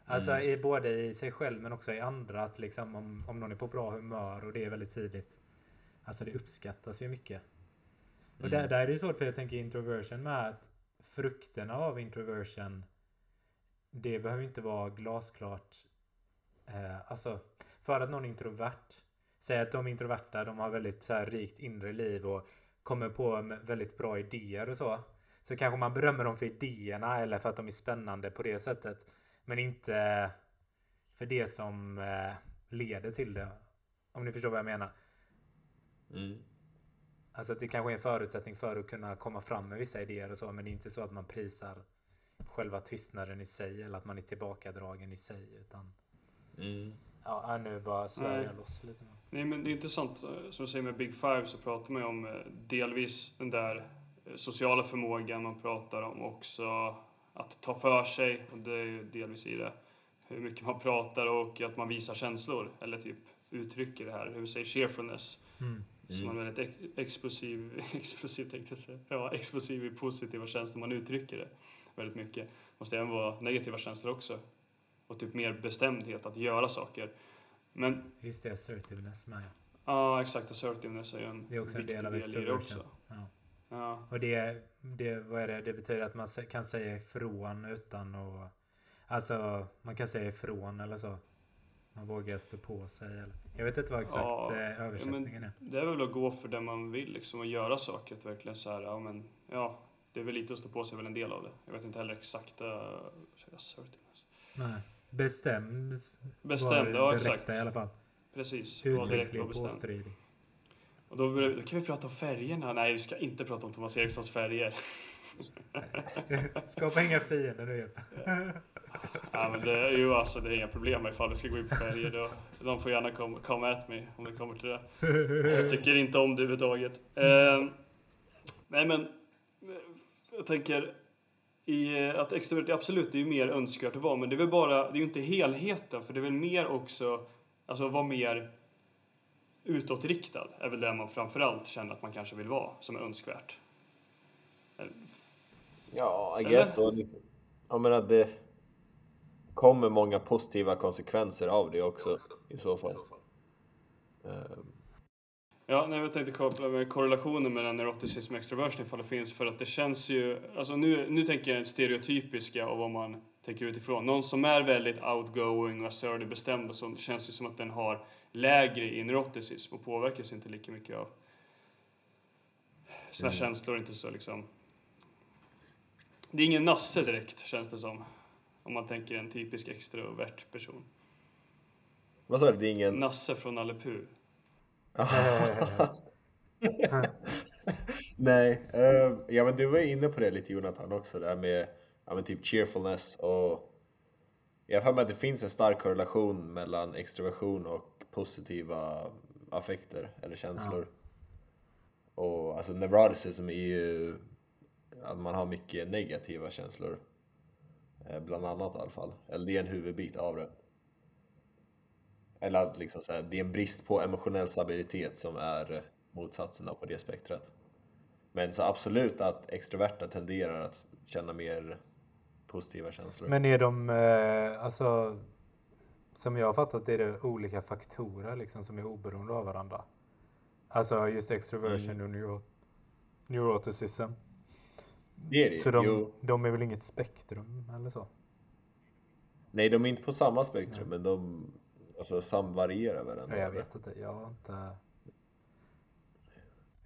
Alltså Mm. i, både i sig själv men också i andra. Att liksom om, om någon är på bra humör och det är väldigt tydligt. Alltså det uppskattas ju mycket. Och Mm. där, där är det svårt för jag tänker introversion med att frukterna av introversion det behöver inte vara glasklart. Eh, alltså för att någon är introvert. Säg att de introverta de har väldigt så här, rikt inre liv och kommer på väldigt bra idéer och så. Så kanske man berömmer dem för idéerna eller för att de är spännande på det sättet. Men inte för det som eh, leder till det. Om ni förstår vad jag menar. Mm. Alltså att det kanske är en förutsättning för att kunna komma fram med vissa idéer och så. Men det är inte så att man prisar själva tystnaden i sig eller att man är tillbakadragen i sig. Utan Mm. ja, nu bara svär jag loss lite. nu. Nej, men det är intressant. eh, Som du säger med Big Five så pratar man ju om eh, delvis den där eh, sociala förmågan. Man pratar om också att ta för sig. Och det är ju delvis i det. Hur mycket man pratar och att man visar känslor. Eller typ uttrycker det här. Hur vi säger cheerfulness. Mm. Så man är väldigt ex- explosiv, explosiv tänkte jag säga. Ja, explosiv i positiva känslor. Man uttrycker det väldigt mycket. Måste även vara negativa känslor också. Och typ mer bestämdhet att göra saker. Men Just det, assertiveness med. Ja, exakt. Assertiveness är ju en Det är också en del av del i det också. Ja. Ja, Och det, det, vad är det? det betyder att man kan säga ifrån utan att... Alltså, man kan säga ifrån eller så. Man vågar stå på sig. Eller, jag vet inte vad exakt Ja, eh, översättningen är. det är väl att gå för det man vill liksom och göra saker. Att verkligen så här, ja men, ja, det är väl lite att stå på sig väl en del av det. Jag vet inte heller exakta assertiveness. Nej. Bestämd Bestämd, ja exakt. i alla fall. Precis, Uttrycklig, påstridig. Och då, då kan vi prata om färgerna. Nej, vi ska inte prata om Thomas Erikssons färger. Skapa inga fiender nu Jeppe. Ja, men det är ju alltså, det är inga problem ifall vi ska gå in på färger. Då, de får gärna komma come at me om det kommer till det. Jag tycker inte om det överhuvudtaget. Eh, nej men, jag tänker i, eh, att extrovert, absolut, det är ju mer önskvärt att vara, men det är väl bara, det är ju inte helheten, för det är väl mer också, alltså vara mer utåtriktad är väl det man framförallt känner att man kanske vill vara, som är önskvärt. Ja, I guess så. Liksom. Jag menar, det kommer många positiva konsekvenser av det också i så fall. Ehm, Ja, nej, jag tänkte koppla med korrelationen mellan neuroticism och extroversion ifall det finns för att det känns ju, alltså nu, nu tänker jag den stereotypiska och vad man tänker utifrån. Någon som är väldigt outgoing och assertive bestämd och så känns det som att den har lägre i neuroticism och påverkas inte lika mycket av sina känslor, inte så liksom. Det är ingen nasse direkt känns det som. Om man tänker en typisk extrovert person. vad sa du? Det är ingen... Nasse från Nalle. Nej, eh, ja men du var inne på det lite Jonathan också, det här med ja, men typ cheerfulness och jag har att det finns en stark korrelation mellan extroversion och positiva affekter eller känslor. Och alltså neuroticism är ju att man har mycket negativa känslor. Eh, Bland annat i alla fall. Eller det är en huvudbit av det. Eller att liksom så här, det är en brist på emotionell stabilitet som är eh, motsatsen på det spektrat. Men så absolut att extroverta tenderar att känna mer positiva känslor. Men är de, eh, alltså, som jag har fattat är det olika faktorer liksom som är oberoende av varandra. Alltså just extroversion och neuro, neuroticism. Det är det Så de, de är väl inget spektrum eller så? Nej, de är inte på samma spektrum, men de alltså, samvarierar varandra. Ja, jag vet inte. Jag har inte...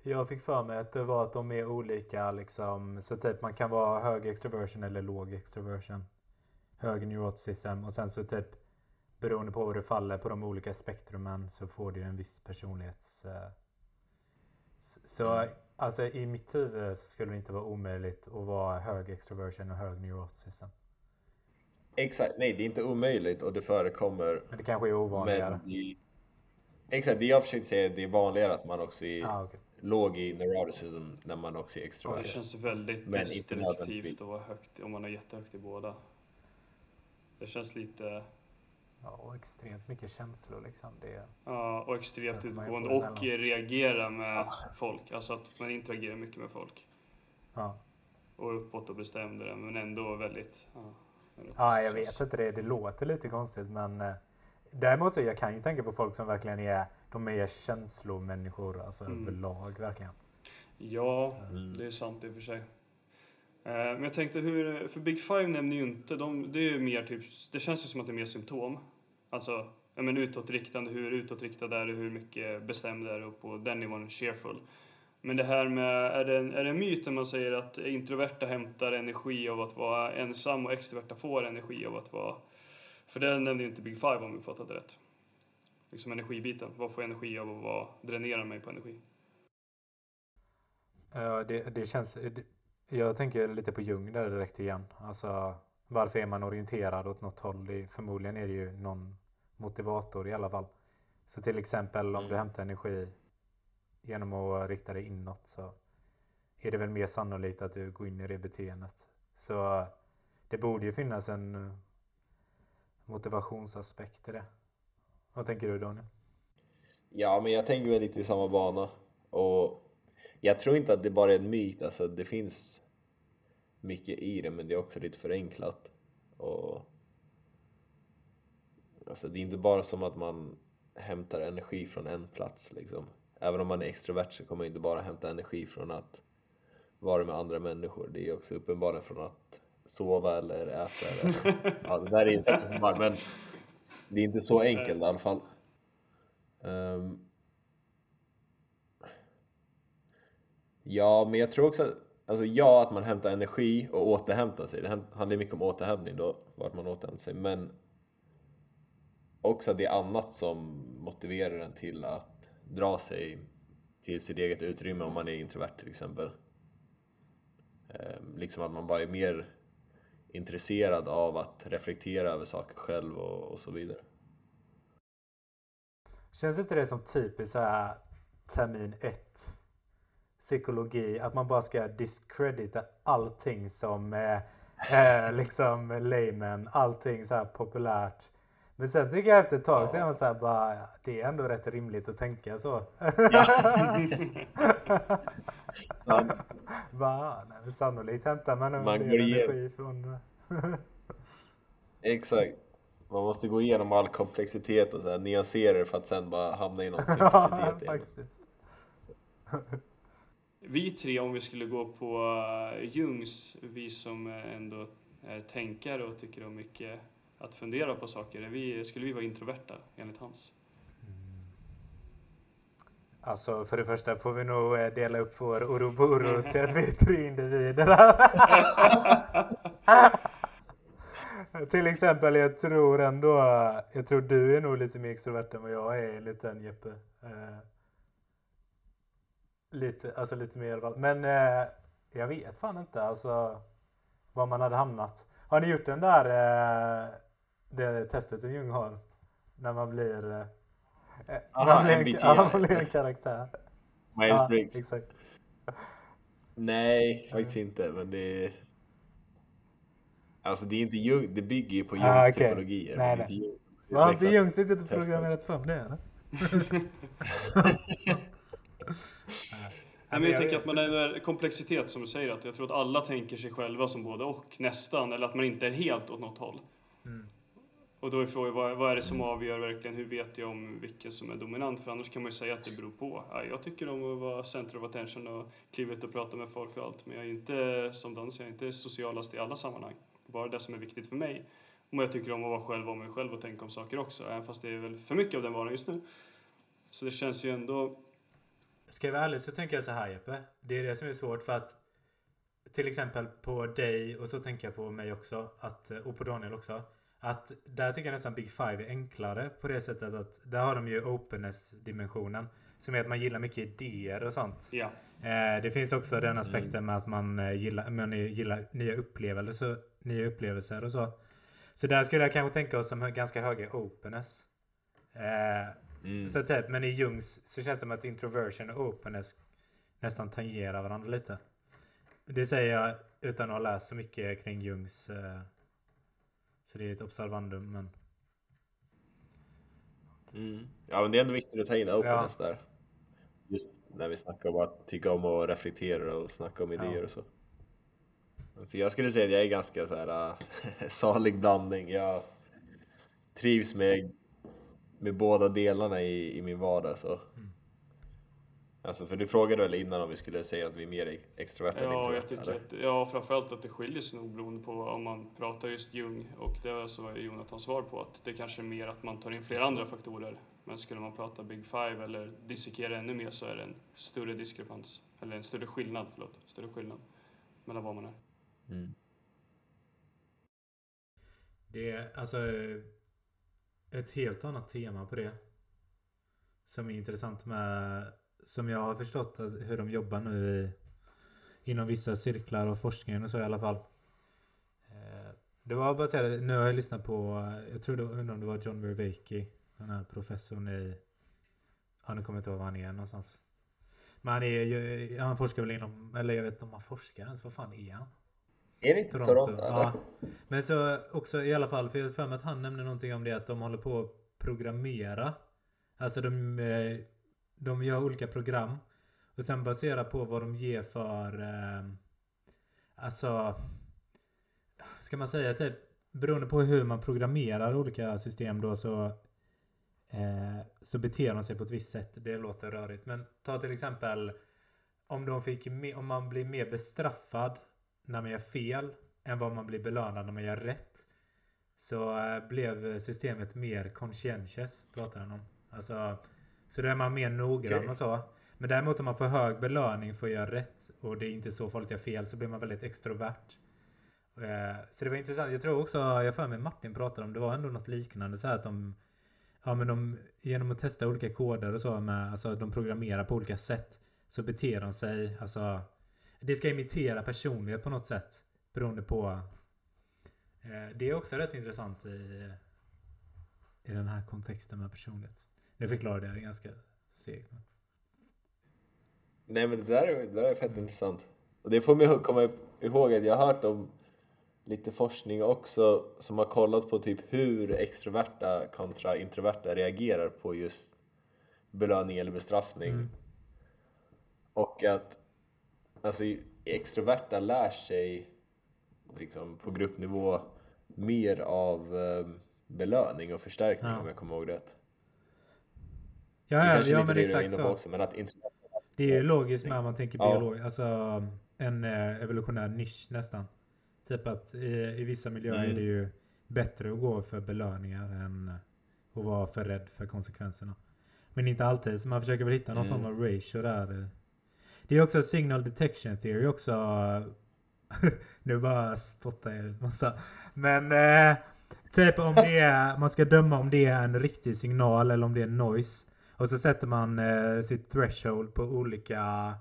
Jag fick för mig att det var att de är olika liksom. Så typ man kan vara hög extroversion eller låg extroversion. Hög neuroticism och sen så typ beroende på vad du faller på de olika spektrumen så får du en viss personlighets... eh, Så alltså i mitt huvud så skulle det inte vara omöjligt att vara hög extroversion och hög neuroticism. Exakt, nej det är inte omöjligt och det förekommer. Men det kanske är ovanligare. Men det, exakt, det jag försökte säga är att det är vanligare att man också är Ah, okej. låg i neuroticism när man också är Det extrovert. känns väldigt Men destruktivt att vara högt om man är jättehögt i båda. Det känns lite, Ja, och extremt mycket känslor liksom. Det, ja, och extremt utgående och reagera med folk. Alltså att man interagerar mycket med folk. ja. Och uppåt och bestämdare men ändå väldigt... Ja, Ja, jag vet inte det. Det låter lite konstigt men eh, däremot jag kan ju tänka på folk som verkligen är, de är känslomänniskor alltså Mm. överlag verkligen. Ja, det är sant i och för sig. Eh, Men jag tänkte hur, för Big Five nämner ju inte, de, det är ju mer typ, det känns ju som att det är mer symptom. Alltså, ja men utåtriktande, hur utåtriktad är du, hur mycket bestämd är du och på den nivån cheerful. Men det här med, är det, en, är det en myt när man säger att introverta hämtar energi av att vara ensam och extroverta får energi av att vara... För det nämnde ju inte Big Five om vi fattat rätt. Liksom energibiten, vad får jag energi av att vad dränera mig på energi? Ja, det, det känns, det, jag tänker lite på Jung där direkt igen. Alltså varför är man orienterad åt något håll? Det, förmodligen är det ju någon motivator i alla fall. Så till exempel om du hämtar energi genom att rikta dig inåt så är det väl mer sannolikt att du går in i det beteendet. Så det borde ju finnas en eh, motivationsaspekt i det. Vad tänker du Daniel? Ja, men jag tänker väl lite i samma bana. Och jag tror inte att det bara är en myt, alltså det finns mycket i det, men det är också lite förenklat. Och alltså det är inte bara som att man hämtar energi från en plats liksom. Även om man är extrovert så kommer man inte bara hämta energi från att vara med andra människor. Det är också uppenbarligen från att sova eller äta. Eller, ja, det där är inte uppenbart, men det är inte så enkelt i alla fall. Ehm, ja, men jag tror också alltså ja, att man hämtar energi och återhämtar sig. Det handlar mycket om återhämtning då, vart man återhämtar sig. Men också att det är annat som motiverar en till att dra sig till sitt eget utrymme om man är introvert till exempel. Ehm, liksom att man bara är mer intresserad av att reflektera över saker själv och, och så vidare. Känns inte det som typiskt så här termin 1 psykologi att man bara ska discredita allting som är eh, liksom layman, allting så här populärt. Men sen tycker jag efter ett tag så är man så här bara, ja, det är ändå rätt rimligt att tänka så. Sant. bara, nej, men sannolikt hämtar man en del energi från... Exakt. Man måste gå igenom all komplexitet och så här, nyansera det för att sen bara hamna i någon Ja, simplicitet. Vi tre, om vi skulle gå på eh, Jungs, vi som eh, ändå är tänkare och tycker om mycket att fundera på saker, vi, skulle vi vara introverta enligt hans? Alltså för det första får vi nog eh, dela upp vår Oroboro till att vi är tre individer. Till exempel, jag tror ändå, jag tror du är nog lite mer extrovert än vad jag är enligt den Jeppe. Lite, alltså lite mer. Men eh, jag vet fan inte alltså var man hade hamnat. Har ni gjort den där, eh, det testet som Jung har? När man blir, eh, Aha, man, blir en, MBTI. ja, man blir en karaktär. Ja, Myers-Briggs. exakt. Nej, faktiskt inte. Men det är... Alltså det är inte Jung, det bygger ju på Jungs Ah, okej. typologier. Nej, nej. Har inte. Jung suttit och programmerat fram det eller? Nej, men jag tänker att man är komplexitet som du säger, att jag tror att alla tänker sig själva som både och nästan, eller att man inte är helt åt något håll. Mm. Och då är frågan, vad, vad är det som avgör verkligen, hur vet jag om vilken som är dominant? För annars kan man ju säga att det beror på. Ja, jag tycker om att vara center of attention och kliva ut och prata med folk och allt, men jag är inte, som Dan säger, inte socialast i alla sammanhang. Bara det som är viktigt för mig. Och jag tycker om att vara själv om mig själv och tänka om saker också, även fast det är väl för mycket av den varan just nu. Så det känns ju ändå Ska jag vara ärlig så tänker jag så här Jeppe. Det är det som är svårt för att till exempel på dig och så tänker jag på mig också att, och på Daniel också. Att där tycker jag nästan Big Five är enklare på det sättet att där har de ju openness-dimensionen. Som är att man gillar mycket idéer och sånt. Ja, Eh, det finns också den aspekten med att man eh, gillar, man gillar nya upplevelser, nya upplevelser och så. Så där skulle jag kanske tänka oss som ganska höga openness. Eh, Mm. så typ, men i Jungs så känns det som att introversion och openness nästan tangerar varandra lite. Det säger jag utan att ha läst så mycket kring Jungs. Eh, så det är ett observandum. Men Mm. Ja men det är ändå viktigt att ta in openness där. Just när vi snackar om att tycka om att reflektera och snacka om idéer Ja. och så. Så jag skulle säga att jag är ganska så här äh, salig blandning. Jag trivs med, med båda delarna i, i min vardag så. Mm. Alltså för du frågade väl innan om vi skulle säga att vi är mer extroverta än Ja, jag introverta? tycker eller? att, ja, framförallt att det skiljer sig nog beroende på om man pratar just Jung och det var så Jonathan svar på att det kanske är mer att man tar in flera andra faktorer. Men skulle man prata Big Five eller dissekera ännu mer så är det en större diskrepans, eller en större skillnad, förlåt, större skillnad mellan vad man är. Mm. det är alltså ett helt annat tema på det. Som är intressant med, som jag har förstått att, hur de jobbar nu i, inom vissa cirklar och forskningen och så i alla fall. Eh, det var bara att säga det, nu har jag lyssnat på, jag tror det, undrar om det var John Vervaeke, den här professorn i, ja nu kommer jag inte ihåg var han är någonstans. Men han är ju, han forskar väl inom, eller jag vet inte om han forskar ens, vad fan är han? Är det inte Toronto? Toronto. Ja. Men så också i alla fall, för jag för mig att han nämnde någonting om det att de håller på att programmera. Alltså de, eh, de gör olika program. Och sen baserat på vad de ger för, eh, alltså, ska man säga typ, beroende på hur man programmerar olika system då så eh, så beter de sig på ett visst sätt. Det låter rörigt. Men ta till exempel om, de fick om man blir mer bestraffad när man gör fel än vad man blir belönad när man gör rätt. Så eh, blev systemet mer conscientious, pratar han om. Alltså, så då är man mer noggrann Okej. och så. Men däremot om man får hög belöning för att göra rätt och det är inte så farligt att göra fel så blir man väldigt extrovert. Eh, Så det var intressant. Jag tror också, jag för mig Martin pratade om, det var ändå något liknande så här att de Ja men de, genom att testa olika koder och så med, alltså de programmerar på olika sätt. Så beter de sig, alltså Det ska imitera personlighet på något sätt. Beroende på eh, Det är också rätt intressant i I den här kontexten med personlighet. Nu förklarade jag det ganska segt. men- Nej men det där, är, det där är fett intressant. Och det får mig att komma ihåg att jag har hört om lite forskning också som har kollat på typ hur extroverta kontra introverta reagerar på just belöning eller bestraffning. Och att alltså, extroverta lär sig liksom, på gruppnivå mer av eh, belöning och förstärkning Ja. om jag kommer ihåg rätt. Ja, det ja, är ja men det exakt så. också, men att Det är ju logiskt om man tänker Ja. biolog. Alltså en eh, evolutionär nisch nästan. Typ att i, i vissa miljöer Mm. är det ju bättre att gå för belöningar än att vara för rädd för konsekvenserna. Men inte alltid, så man försöker väl hitta någon Mm. form av ratio där. Det är också signal detection theory också. nu bara spottar jag ut massa. Men eh, typ om det är, man ska döma om det är en riktig signal eller om det är noise. Och så sätter man eh, sitt threshold på olika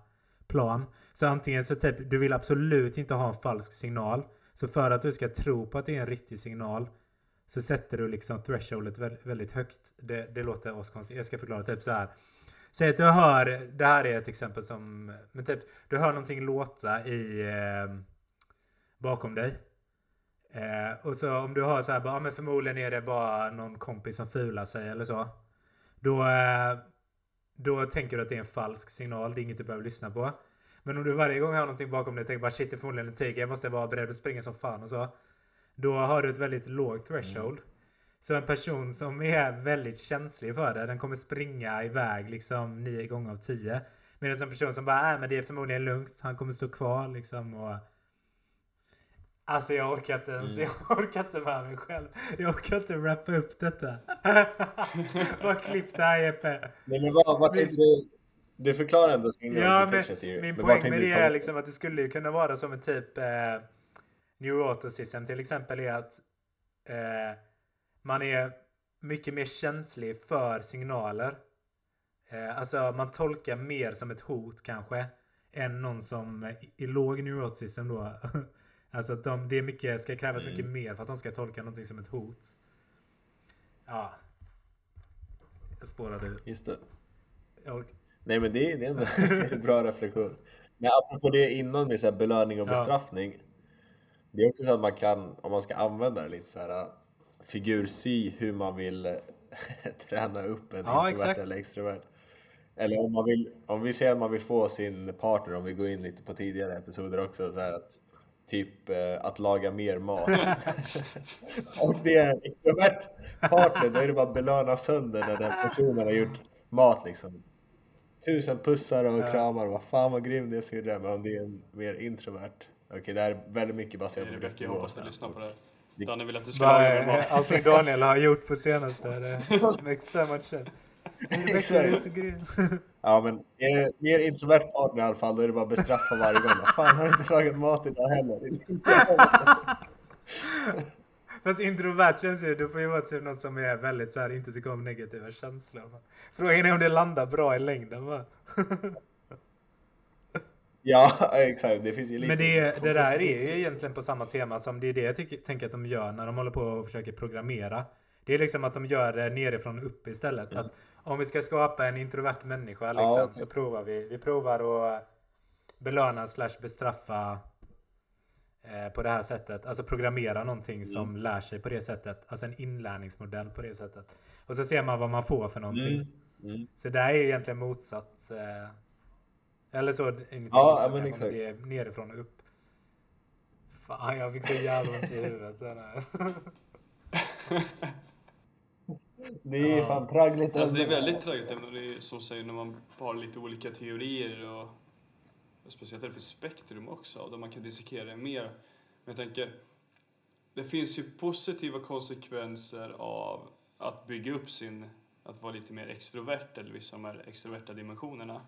plan. Så antingen så typ, du vill absolut inte ha en falsk signal. Så för att du ska tro på att det är en riktig signal så sätter du liksom thresholdet väldigt, högt. Det, det låter askonstigt. Jag ska förklara typ så här. Säg att du hör, det här är ett exempel som, men typ du hör någonting låta i eh, bakom dig. Eh, och så om du hör så här, bara, men förmodligen är det bara någon kompis som fular sig eller så. Då, eh, då tänker du att det är en falsk signal, det är inget du behöver lyssna på. Men om du varje gång hör någonting bakom dig tänker bara shit det är förmodligen en tiger, jag måste vara beredd att springa som fan och så. Då har du ett väldigt lågt threshold. Så en person som är väldigt känslig för det, den kommer springa iväg liksom nio gånger av tio. Medan en person som bara, nej men det är förmodligen lugnt, han kommer stå kvar liksom och... Alltså jag orkar inte ens, jag orkar inte med mig själv. Jag orkar inte rappa upp detta. Bara klipp det här Jeppe. Nej men vad, vad tänkte du? Du förklarar ändå signal Ja, men min poäng med det är liksom att det skulle ju kunna vara som en typ eh, neuroticism till exempel är att eh, man är mycket mer känslig för signaler. Eh, alltså man tolkar mer som ett hot kanske än någon som i låg neuroticism då. alltså att de, det är mycket, ska krävas Mm. mycket mer för att de ska tolka någonting som ett hot. Ja. Jag spårade ut. Just det. Jag Nej men det är, det är, en, bra reflektion. Men apropå det innan med så här belöning och Ja. bestraffning. Det är också så att man kan, om man ska använda det lite så här figursy hur man vill äh, träna upp en Ja, introvert exakt. eller extrovert. Eller om man vill, om vi säger att man vill få sin partner, om vi går in lite på tidigare episoder också, så här att typ eh, att laga mer mat. och det är en extrovert partner, då är det bara att belöna sönder när den personen har gjort mat liksom. Tusen pussar och Ja. kramar, vad fan vad grym det är syrra. Men om det är en mer introvert, okej det här är väldigt mycket baserat på Rebecka, jag gruppnivå. hoppas du lyssnar på det Danne vill att du ska laga eh, mat. Allting Daniel har gjort på senaste. Det makes so much sense. Ja men är det mer introvert partner i alla fall, då är det bara att bestraffa varje gång. Fan har du inte lagat mat idag heller? Fast introvert känns ju, du får ju vara typ någon som är väldigt så här, inte tycker om negativa känslor. Frågan är om det landar bra i längden va? Ja exakt, det finns ju lite Men det, det där är ju egentligen på samma tema som det är det jag tycker, tänker att de gör när de håller på och försöker programmera. Det är liksom att de gör det nerifrån och upp istället. Att om vi ska skapa en introvert människa liksom, Ja, okej. så provar vi. Vi provar att belöna slash bestraffa eh, på det här sättet. Alltså programmera någonting som lär sig på det sättet. Alltså en inlärningsmodell på det sättet. Och så ser man vad man får för någonting. Mm. Mm. Så det här är ju egentligen motsatt. Eh, eller så. inte Ja, ja, men exakt. Det är nerifrån och upp. Fan, jag fick så jävla ont i huvudet. Det är fan traggligt Alltså det är väldigt trögt även om det är som säger när man har lite olika teorier och och speciellt är det för spektrum också, där man kan dissekera det mer. Men jag tänker, det finns ju positiva konsekvenser av att bygga upp sin, att vara lite mer extrovert eller vissa av de här extroverta dimensionerna.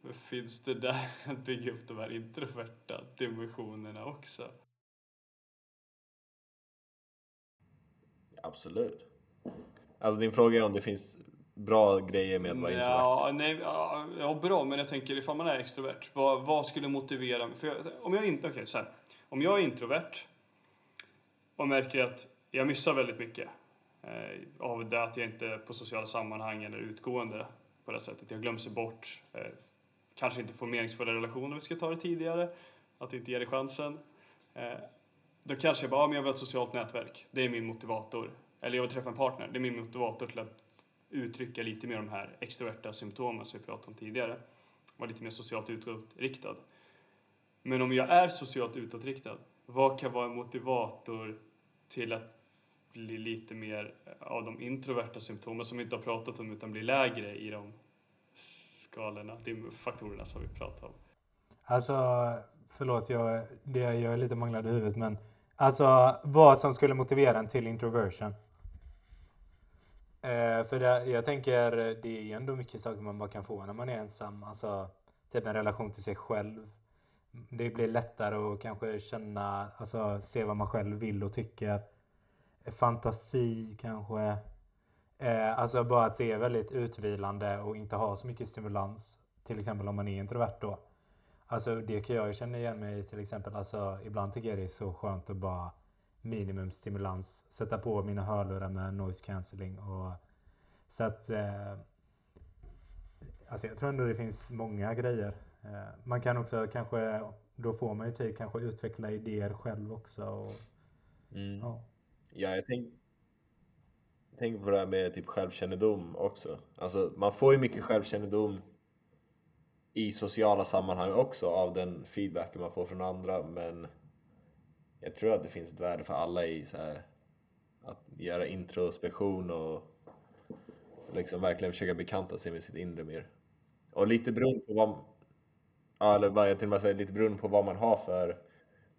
Men finns det där att bygga upp de här introverta dimensionerna också? Absolut. Alltså din fråga är om det finns bra grejer med att vara introvert? Ja, nej, ja, bra, men jag tänker ifall man är extrovert, vad, vad skulle motivera mig? För jag, om jag inte, okej, så här. Om jag är introvert och märker att jag missar väldigt mycket eh, av det att jag inte är på sociala sammanhang eller utgående på det sättet. Jag glömmer sig bort, eh, kanske inte får meningsfulla relationer, vi ska ta det tidigare, att inte ge det chansen. Eh, då kanske jag bara, ja, men jag vill ha ett socialt nätverk. Det är min motivator. Eller jag vill träffa en partner. Det är min motivator till att uttrycka lite mer de här extroverta symptomen som vi pratade om tidigare. Vara lite mer socialt utåtriktad. Men om jag är socialt utåtriktad, vad kan vara en motivator till att bli lite mer av de introverta symptomen som vi inte har pratat om utan blir lägre i de skalorna, de faktorerna som vi pratar om? Alltså, förlåt, jag, det, jag är lite manglad i huvudet, men alltså vad som skulle motivera en till introversion? Eh, för det, jag tänker, det är ju ändå mycket saker man bara kan få när man är ensam. Alltså, typ en relation till sig själv. Det blir lättare att kanske känna, alltså se vad man själv vill och tycker. Fantasi kanske. Eh, alltså bara att det är väldigt utvilande och inte ha så mycket stimulans. Till exempel om man är introvert då. Alltså det kan jag ju känna igen mig i till exempel. Alltså ibland tycker jag det är så skönt att bara minimumstimulans. Sätta på mina hörlurar med noise cancelling och så att eh, Alltså jag tror ändå det finns många grejer. Eh, man kan också kanske, då får man ju tid kanske utveckla idéer själv också. Och, Mm. ja. Ja, jag tänk- tänker på det här med typ självkännedom också. Alltså, man får ju mycket självkännedom i sociala sammanhang också av den feedbacken man får från andra, men jag tror att det finns ett värde för alla i så här, att göra introspektion och liksom verkligen försöka bekanta sig med sitt inre mer. Och lite beroende på vad, ja, eller vad jag till och med säger, lite beroende på vad man har för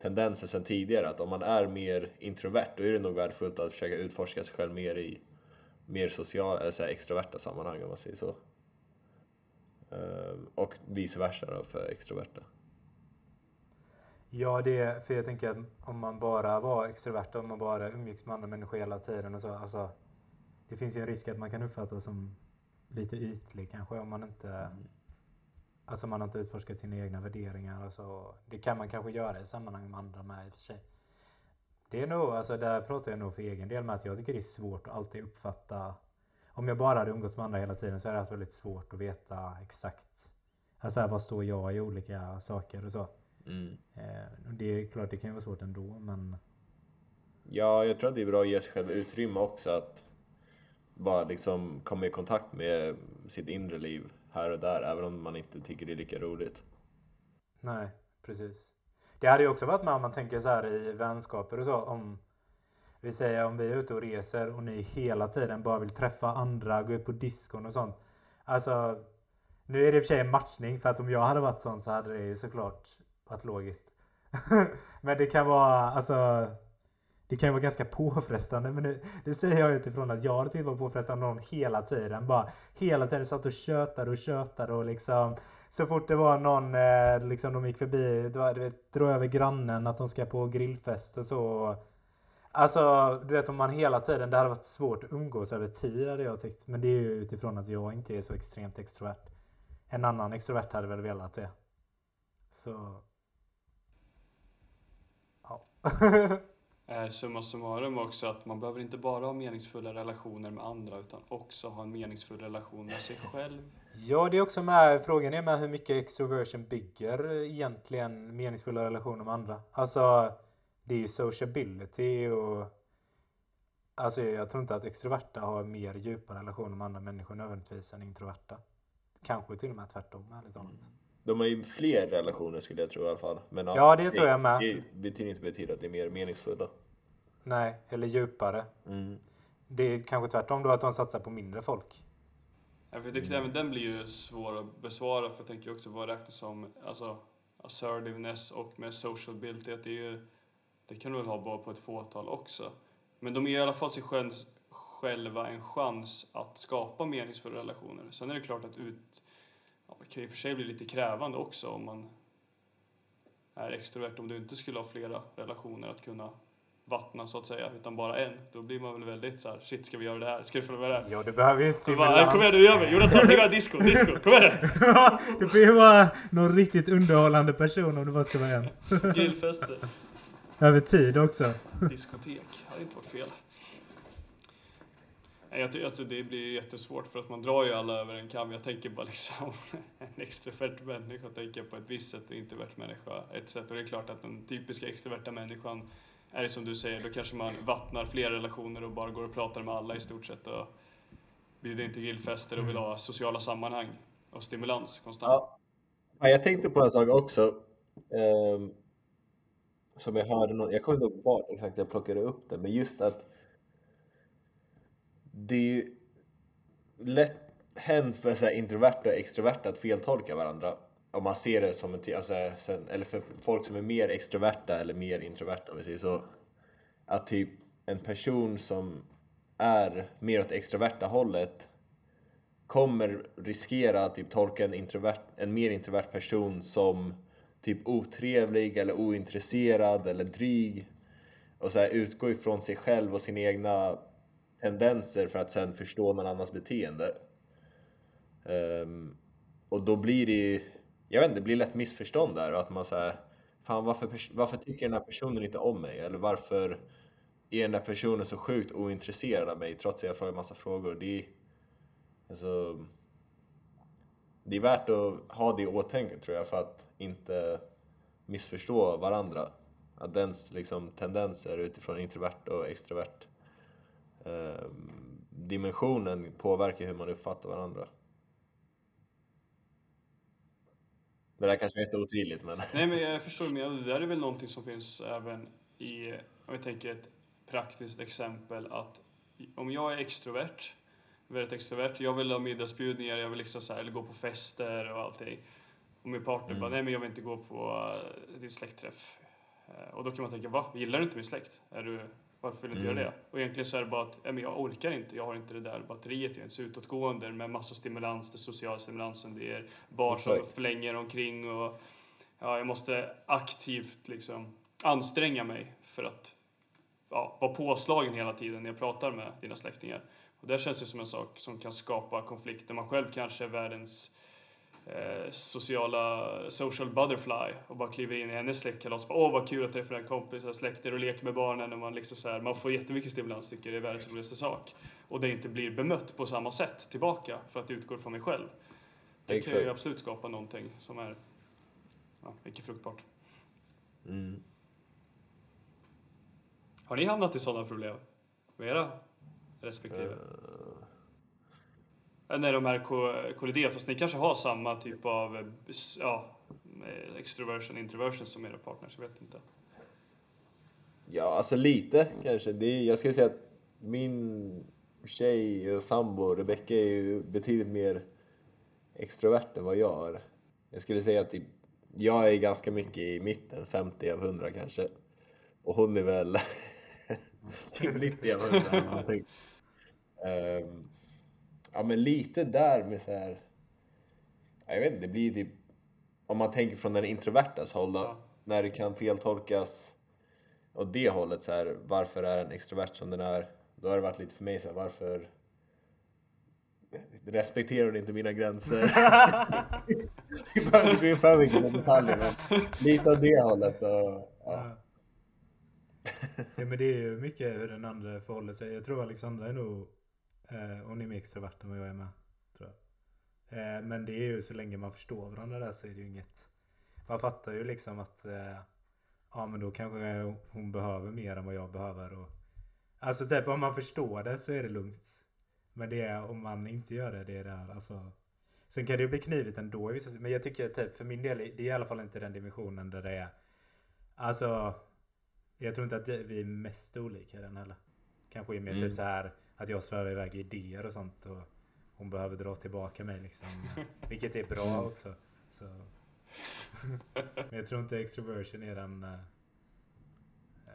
tendenser sedan tidigare. Att om man är mer introvert, då är det nog värdefullt att försöka utforska sig själv mer i mer sociala, eller så här extroverta sammanhang om man säger så. Ehm, och vice versa då för extroverta. Ja, det är, för jag tänker att om man bara var extrovert, om man bara umgicks med andra människor hela tiden och så, alltså. Det finns ju en risk att man kan uppfattas som lite ytlig kanske om man inte Alltså man har inte utforskat sina egna värderingar och så. Det kan man kanske göra i sammanhang med andra med i och för sig. Det är nog, alltså där pratar jag nog för egen del med att jag tycker det är svårt att alltid uppfatta Om jag bara hade umgåtts med andra hela tiden så hade det haft väldigt svårt att veta exakt Alltså här, vad står jag i olika saker och så. Mm. Eh, det är klart, det kan ju vara svårt ändå, men Ja, jag tror att det är bra att ge sig själv utrymme också att bara liksom komma i kontakt med sitt inre liv här och där, även om man inte tycker det är lika roligt. nej, precis. Det hade ju också varit med om man tänker så här i vänskaper och så. Om vi säger om vi är ute och reser och ni hela tiden bara vill träffa andra, gå ut på diskon och sånt. Alltså, nu är det i och för sig en matchning för att om jag hade varit sån så hade det ju såklart varit logiskt. men det kan vara, alltså det kan ju vara ganska påfrestande men det, det säger jag utifrån att jag har tyckt var påfrestande någon hela tiden. Bara hela tiden satt och tjötade och tjötade och liksom så fort det var någon, eh, liksom de gick förbi, det var, du vet, dra över grannen att de ska på grillfest och så. Alltså, du vet om man hela tiden, det hade varit svårt att umgås över tid hade jag tyckt. Men det är ju utifrån att jag inte är så extremt extrovert. En annan extrovert hade väl velat det. Så... Ja. är summa summarum också att man behöver inte bara ha meningsfulla relationer med andra utan också ha en meningsfull relation med sig själv. Ja, det är också med, frågan är med hur mycket extroversion bygger egentligen meningsfulla relationer med andra. Alltså, det är ju sociability och Alltså jag tror inte att extroverta har mer djupa relationer med andra människor nödvändigtvis än introverta. Kanske till och med tvärtom, ärligt talat. De har ju fler relationer skulle jag tro i alla fall. Men Ja, det tror jag med. Det betyder inte betyda att det är mer meningsfulla. Nej, eller djupare. Mm. Det är kanske tvärtom då att de satsar på mindre folk. Ja, för jag tycker även den blir ju svår att besvara för jag tänker också vad räknas som alltså, assertiveness och med sociability. Att det, är ju, det kan du väl ha bara på ett fåtal också. Men de ger i alla fall sig själv, själva en chans att skapa meningsfulla relationer. Sen är det klart att ut, ja, det kan ju för sig bli lite krävande också om man är extrovert. Om du inte skulle ha flera relationer att kunna vattna så att säga, utan bara en. Då blir man väl väldigt så här, shit ska vi göra det här? Ska vi följa med det här? Ja, du behöver ju "Äh, kom igen nu, gör vi! Jonathan, vi gör disco, disco, kom igen! det får ju vara någon riktigt underhållande person om det bara ska vara en. Grillfester, Över tid också. diskotek, hade inte varit fel. Jag, alltså det blir jättesvårt för att man drar ju alla över en kam. Jag tänker bara liksom en extrovert människa tänker på ett visst sätt och introvert människa ett sätt. Och det är klart att den typiska extroverta människan är det som du säger, då kanske man vattnar fler relationer och bara går och pratar med alla i stort sett och bjuder in till grillfester och vill ha sociala sammanhang och stimulans konstant. Ja. Ja, jag tänkte på en sak också. ehm, som jag hörde någon, jag kommer inte ihåg var exakt jag plockade upp det, men just att det är ju lätt hänt för så här introverta och extroverta att feltolka varandra. Om man ser det som en, alltså, sen, eller för folk som är mer extroverta eller mer introverta om vi säger så. Att typ en person som är mer åt extroverta hållet kommer riskera att typ tolka en, introvert, en mer introvert person som typ otrevlig eller ointresserad eller dryg och så här utgå ifrån sig själv och sina egna tendenser för att sen förstå någon annans beteende. Um, och då blir det ju, jag vet inte, det blir lätt missförstånd där och att man säger Fan varför, varför tycker den här personen inte om mig? Eller varför är den här personen så sjukt ointresserad av mig trots att jag frågar massa frågor? Det är, alltså, det är värt att ha det i åtanke tror jag för att inte missförstå varandra. Att dens liksom, tendenser utifrån introvert och extrovert eh, dimensionen påverkar hur man uppfattar varandra. Det där kanske är jätteotydligt men Nej men jag förstår men det där är väl någonting som finns även i, om jag tänker ett praktiskt exempel att om jag är extrovert, väldigt extrovert, jag vill ha middagsbjudningar, jag vill liksom så här, eller gå på fester och allting. Och min partner bara, nej men jag vill inte gå på uh, din släktträff. Eh, och då kan man tänka, va? Gillar du inte min släkt? Är du, varför vill du inte Mm. göra det? Och egentligen så är det bara att, nej men jag orkar inte, jag har inte det där batteriet, jag är inte så utåtgående med massa stimulans, det sociala stimulansen, det är barn som flänger omkring och ja, jag måste aktivt liksom anstränga mig för att ja, vara påslagen hela tiden när jag pratar med dina släktingar. Och det känns ju som en sak som kan skapa konflikter. Man själv kanske är världens eh, sociala social butterfly och bara kliver in i hennes släktkalas. Åh vad kul att träffa en kompis och släkter och leker med barnen. Och man, liksom så här, man får jättemycket stimulans, tycker det är världens roligaste sak. Och det inte blir bemött på samma sätt tillbaka för att det utgår från mig själv. Det kan ju Exakt. absolut skapa någonting som är ja, icke fruktbart. mm. Har ni hamnat i sådana problem med era respektive? Uh. När de här ko- kolliderar, fast ni kanske har samma typ av ja, extroversion, introversion som era partners, jag vet inte. Ja, alltså lite kanske. Det är, jag skulle säga att min tjej och sambo Rebecca är ju betydligt mer extrovert än vad jag är. Jag skulle säga att typ, jag är ganska mycket i mitten, 50 av 100 kanske. Och hon är väl typ 90 av 100 eller någonting. Ehm, ja men lite där med så här. ja, Jag vet inte, det blir typ om man tänker från den introvertas håll Ja. när det kan feltolkas åt det hållet så här, varför är en extrovert som den är? Då har det varit lite för mig så här, varför respekterar du inte mina gränser? Vi behöver inte gå in för mycket detaljer men lite åt det hållet. Och, ja. Ja. men det är ju mycket hur den andra förhåller sig. Jag tror Alexandra är nog, hon är mer extrovert än vad jag är med. Tror jag. Eh, men det är ju så länge man förstår varandra där så är det ju inget. Man fattar ju liksom att eh, ja men då kanske hon behöver mer än vad jag behöver. Och, alltså typ om man förstår det så är det lugnt. Men det är om man inte gör det, det är där alltså. Sen kan det ju bli knivigt ändå Men jag tycker typ för min del, det är i alla fall inte den dimensionen där det är Alltså Jag tror inte att det, vi är mest olika i den heller. Kanske är mer Mm. typ så här att jag svävar iväg i idéer och sånt och hon behöver dra tillbaka mig liksom. Vilket är bra också. Så. Men jag tror inte extroversion är den... eh,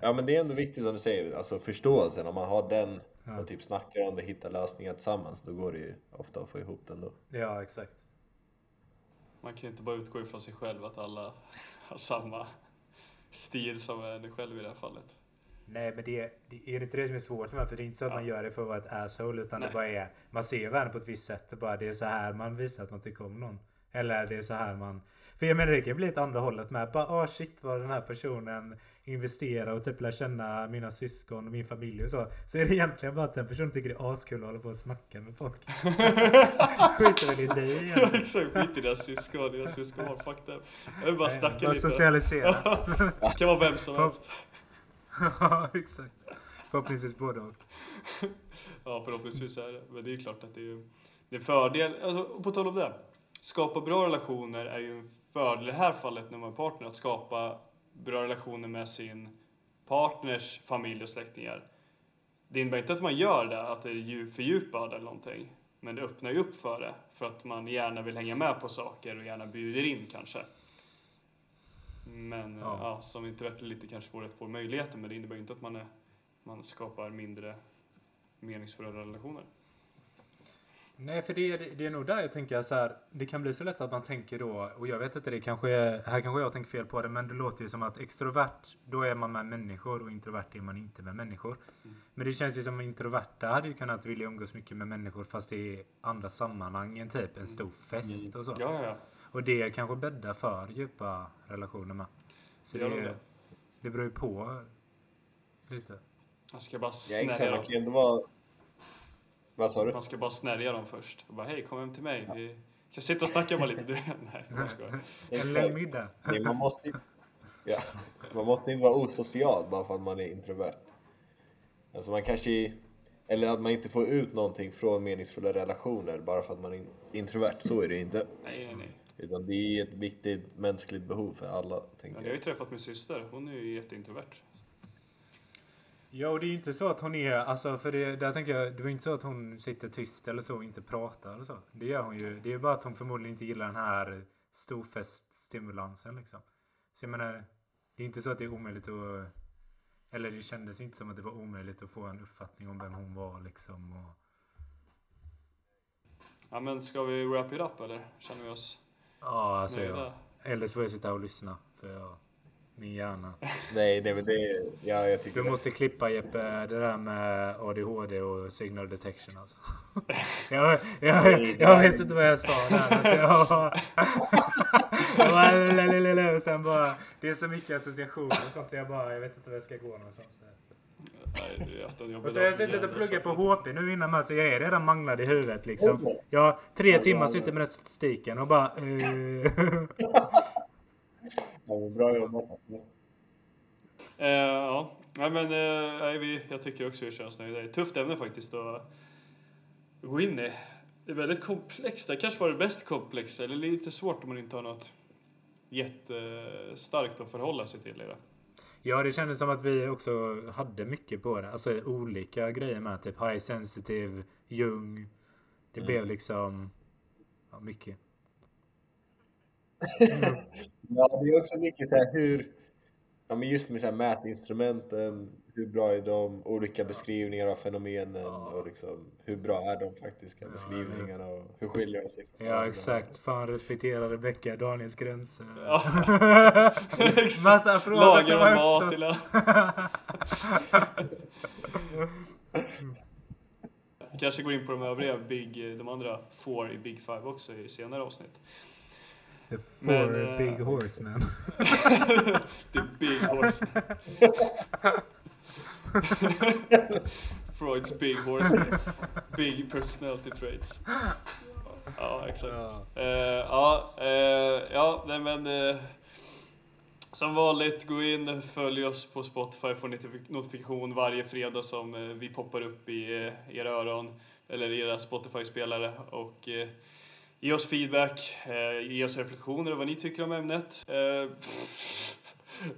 ja men det är ändå viktigt som du säger, alltså förståelsen. Om man har den Ja. och typ snackar om det, hittar lösningar tillsammans, då går det ju ofta att få ihop den då. Ja exakt. Man kan ju inte bara utgå ifrån sig själv att alla har samma stil som dig själv i det här fallet. Nej men det, det är inte det som är svårt med för det är inte så att Ja. man gör det för att vara ett asshole utan Nej. det bara är Man ser världen på ett visst sätt och bara det är så här man visar att man tycker om någon. Eller det är så här man För jag menar det kan ju bli ett andra hållet med. Bara ah shit vad den här personen investerar och typ lär känna mina syskon och min familj och så. Så är det egentligen bara att den personen tycker det är askul att hålla på och snacka med folk. Skiter väl i dig Ja egentligen. exakt, skit i deras syskon, deras syskon har fucked up. Jag vill bara snacka lite. socialisera. kan vara vem som helst. Ja, exakt. Förhoppningsvis både och. Ja, förhoppningsvis är det. Men det är klart att det är ju... Det är fördel, alltså, på tal om det. Skapa bra relationer är ju en fördel i det här fallet när man är partner. Att skapa bra relationer med sin partners familj och släktingar. Det innebär inte att man gör det, att det är fördjupad eller någonting. Men det öppnar ju upp för det. För att man gärna vill hänga med på saker och gärna bjuder in kanske. Men Ja. ja. som introvert är lite kanske svårare att få möjligheter. Men det innebär ju inte att man, är, man skapar mindre meningsfulla relationer. Nej, för det är, det är nog där jag tänker så här. Det kan bli så lätt att man tänker då, och jag vet inte, det kanske är, här kanske jag tänker fel på det, men det låter ju som att extrovert, då är man med människor och introvert är man inte med människor. Men det känns ju som att introverta hade ju kunnat vilja umgås mycket med människor fast det är andra sammanhang än typ en stor fest och så. Ja, ja, ja. Och det kanske bäddar för djupa relationer med. Så Det det, det. det beror ju på lite. Man ska bara Ja, snärja dem. Ändå vara... Vad sa du? Man ska bara snärja dem först. Och bara, hej, kom hem till mig. Vi kan sitta och snacka bara lite. Du, nej, jag skojar. Middag. Nej, man måste ju- ja, man måste inte vara osocial bara för att man är introvert. Alltså man kanske... Eller att man inte får ut någonting från meningsfulla relationer bara för att man är introvert. Så är det inte. Nej, nej, nej. Utan det är ett viktigt mänskligt behov för alla, tänker jag har jag. ju träffat min syster. Hon är ju jätteintrovert. Ja, och det är ju inte så att hon är, alltså för det, där tänker jag, det var ju inte så att hon sitter tyst eller så och inte pratar och så. Det gör hon ju. Det är bara att hon förmodligen inte gillar den här storfeststimulansen liksom. Så jag menar, det är inte så att det är omöjligt att, eller det kändes inte som att det var omöjligt att få en uppfattning om vem hon var liksom. Och, Ja, men ska vi wrap it up eller? Känner vi oss ja, alltså jag, eller så får jag sitta och lyssna. För jag, min hjärna. Nej, nej men det... Ja, jag tycker Du det. måste klippa Jeppe, det där med ADHD och signal detection alltså. jag, jag, jag vet inte vad jag sa där. Alltså, jag bara, jag bara, lalalala, och sen bara, det är så mycket associationer och sånt. Jag bara, jag vet inte vad jag ska gå någonstans. Nej, det är efter en jobbig Och så har jag suttit och så på HP nu innan med, så jag är redan manglad i huvudet liksom. Jag har tre timmar sitter med den statistiken och bara... eh. Ja, bra jobbat. Eh, ja, Nej, men eh, vi, jag tycker också vi känner oss nöjda. Det är ett tufft ämne faktiskt att gå in i. Det är väldigt komplext. Det kanske var det mest komplexa, eller lite svårt om man inte har något jättestarkt att förhålla sig till i det. Ja, det kändes som att vi också hade mycket på det. Alltså olika grejer med. Typ high sensitive, Jung. Det blev liksom... Ja, mycket. Ja, det är också mycket så här hur... Ja, men just med så här mätinstrumenten, hur bra är de? Olika beskrivningar av fenomenen och liksom hur bra är de faktiska beskrivningarna och hur skiljer de sig från Ja, varandra? exakt. Fan respektera Rebecca, Daniels gränser. Ja. Massa frågor Lagar som om har mat uppstått. eller... Vi kanske går in på de övriga Big, de andra four i Big Five också i senare avsnitt. The Men, four eh, big horsemen. The Big Horse. Freuds Big Horse. Big personality traits. Ja, exakt. Ja, eh, ja, nej men... eh, som vanligt, gå in, följ oss på Spotify, få notif- notifikation varje fredag som vi poppar upp i era öron eller era Spotify-spelare. Och ge oss feedback, eh, ge oss reflektioner om vad ni tycker om ämnet. Eh,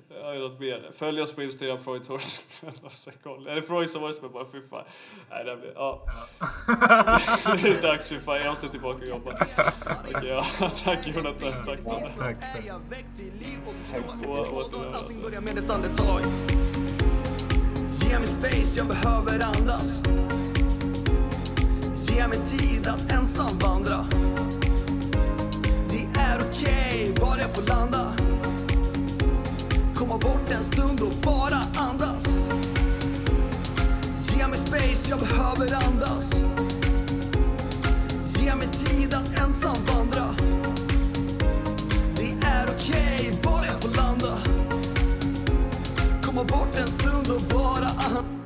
jag har något mer. Följ oss på Instagram, Freuds Horse. Eller Freuds Horse, men bara fy fan. Nej, det blir, ja. det är dags för fan, jag måste tillbaka och jobba. Okej, ja, tack Jonathan, tack Danne. Tack, och allting börjar med ett andetag Ge mig space, jag behöver andas Ge mig tid att ensam vandra. Det är okej, bara jag får landa. Komma bort en stund och bara andas. Ge mig space, jag behöver andas. Ge mig tid att ensam vandra. Det är okej, bara jag får landa. Komma bort en stund och bara andas.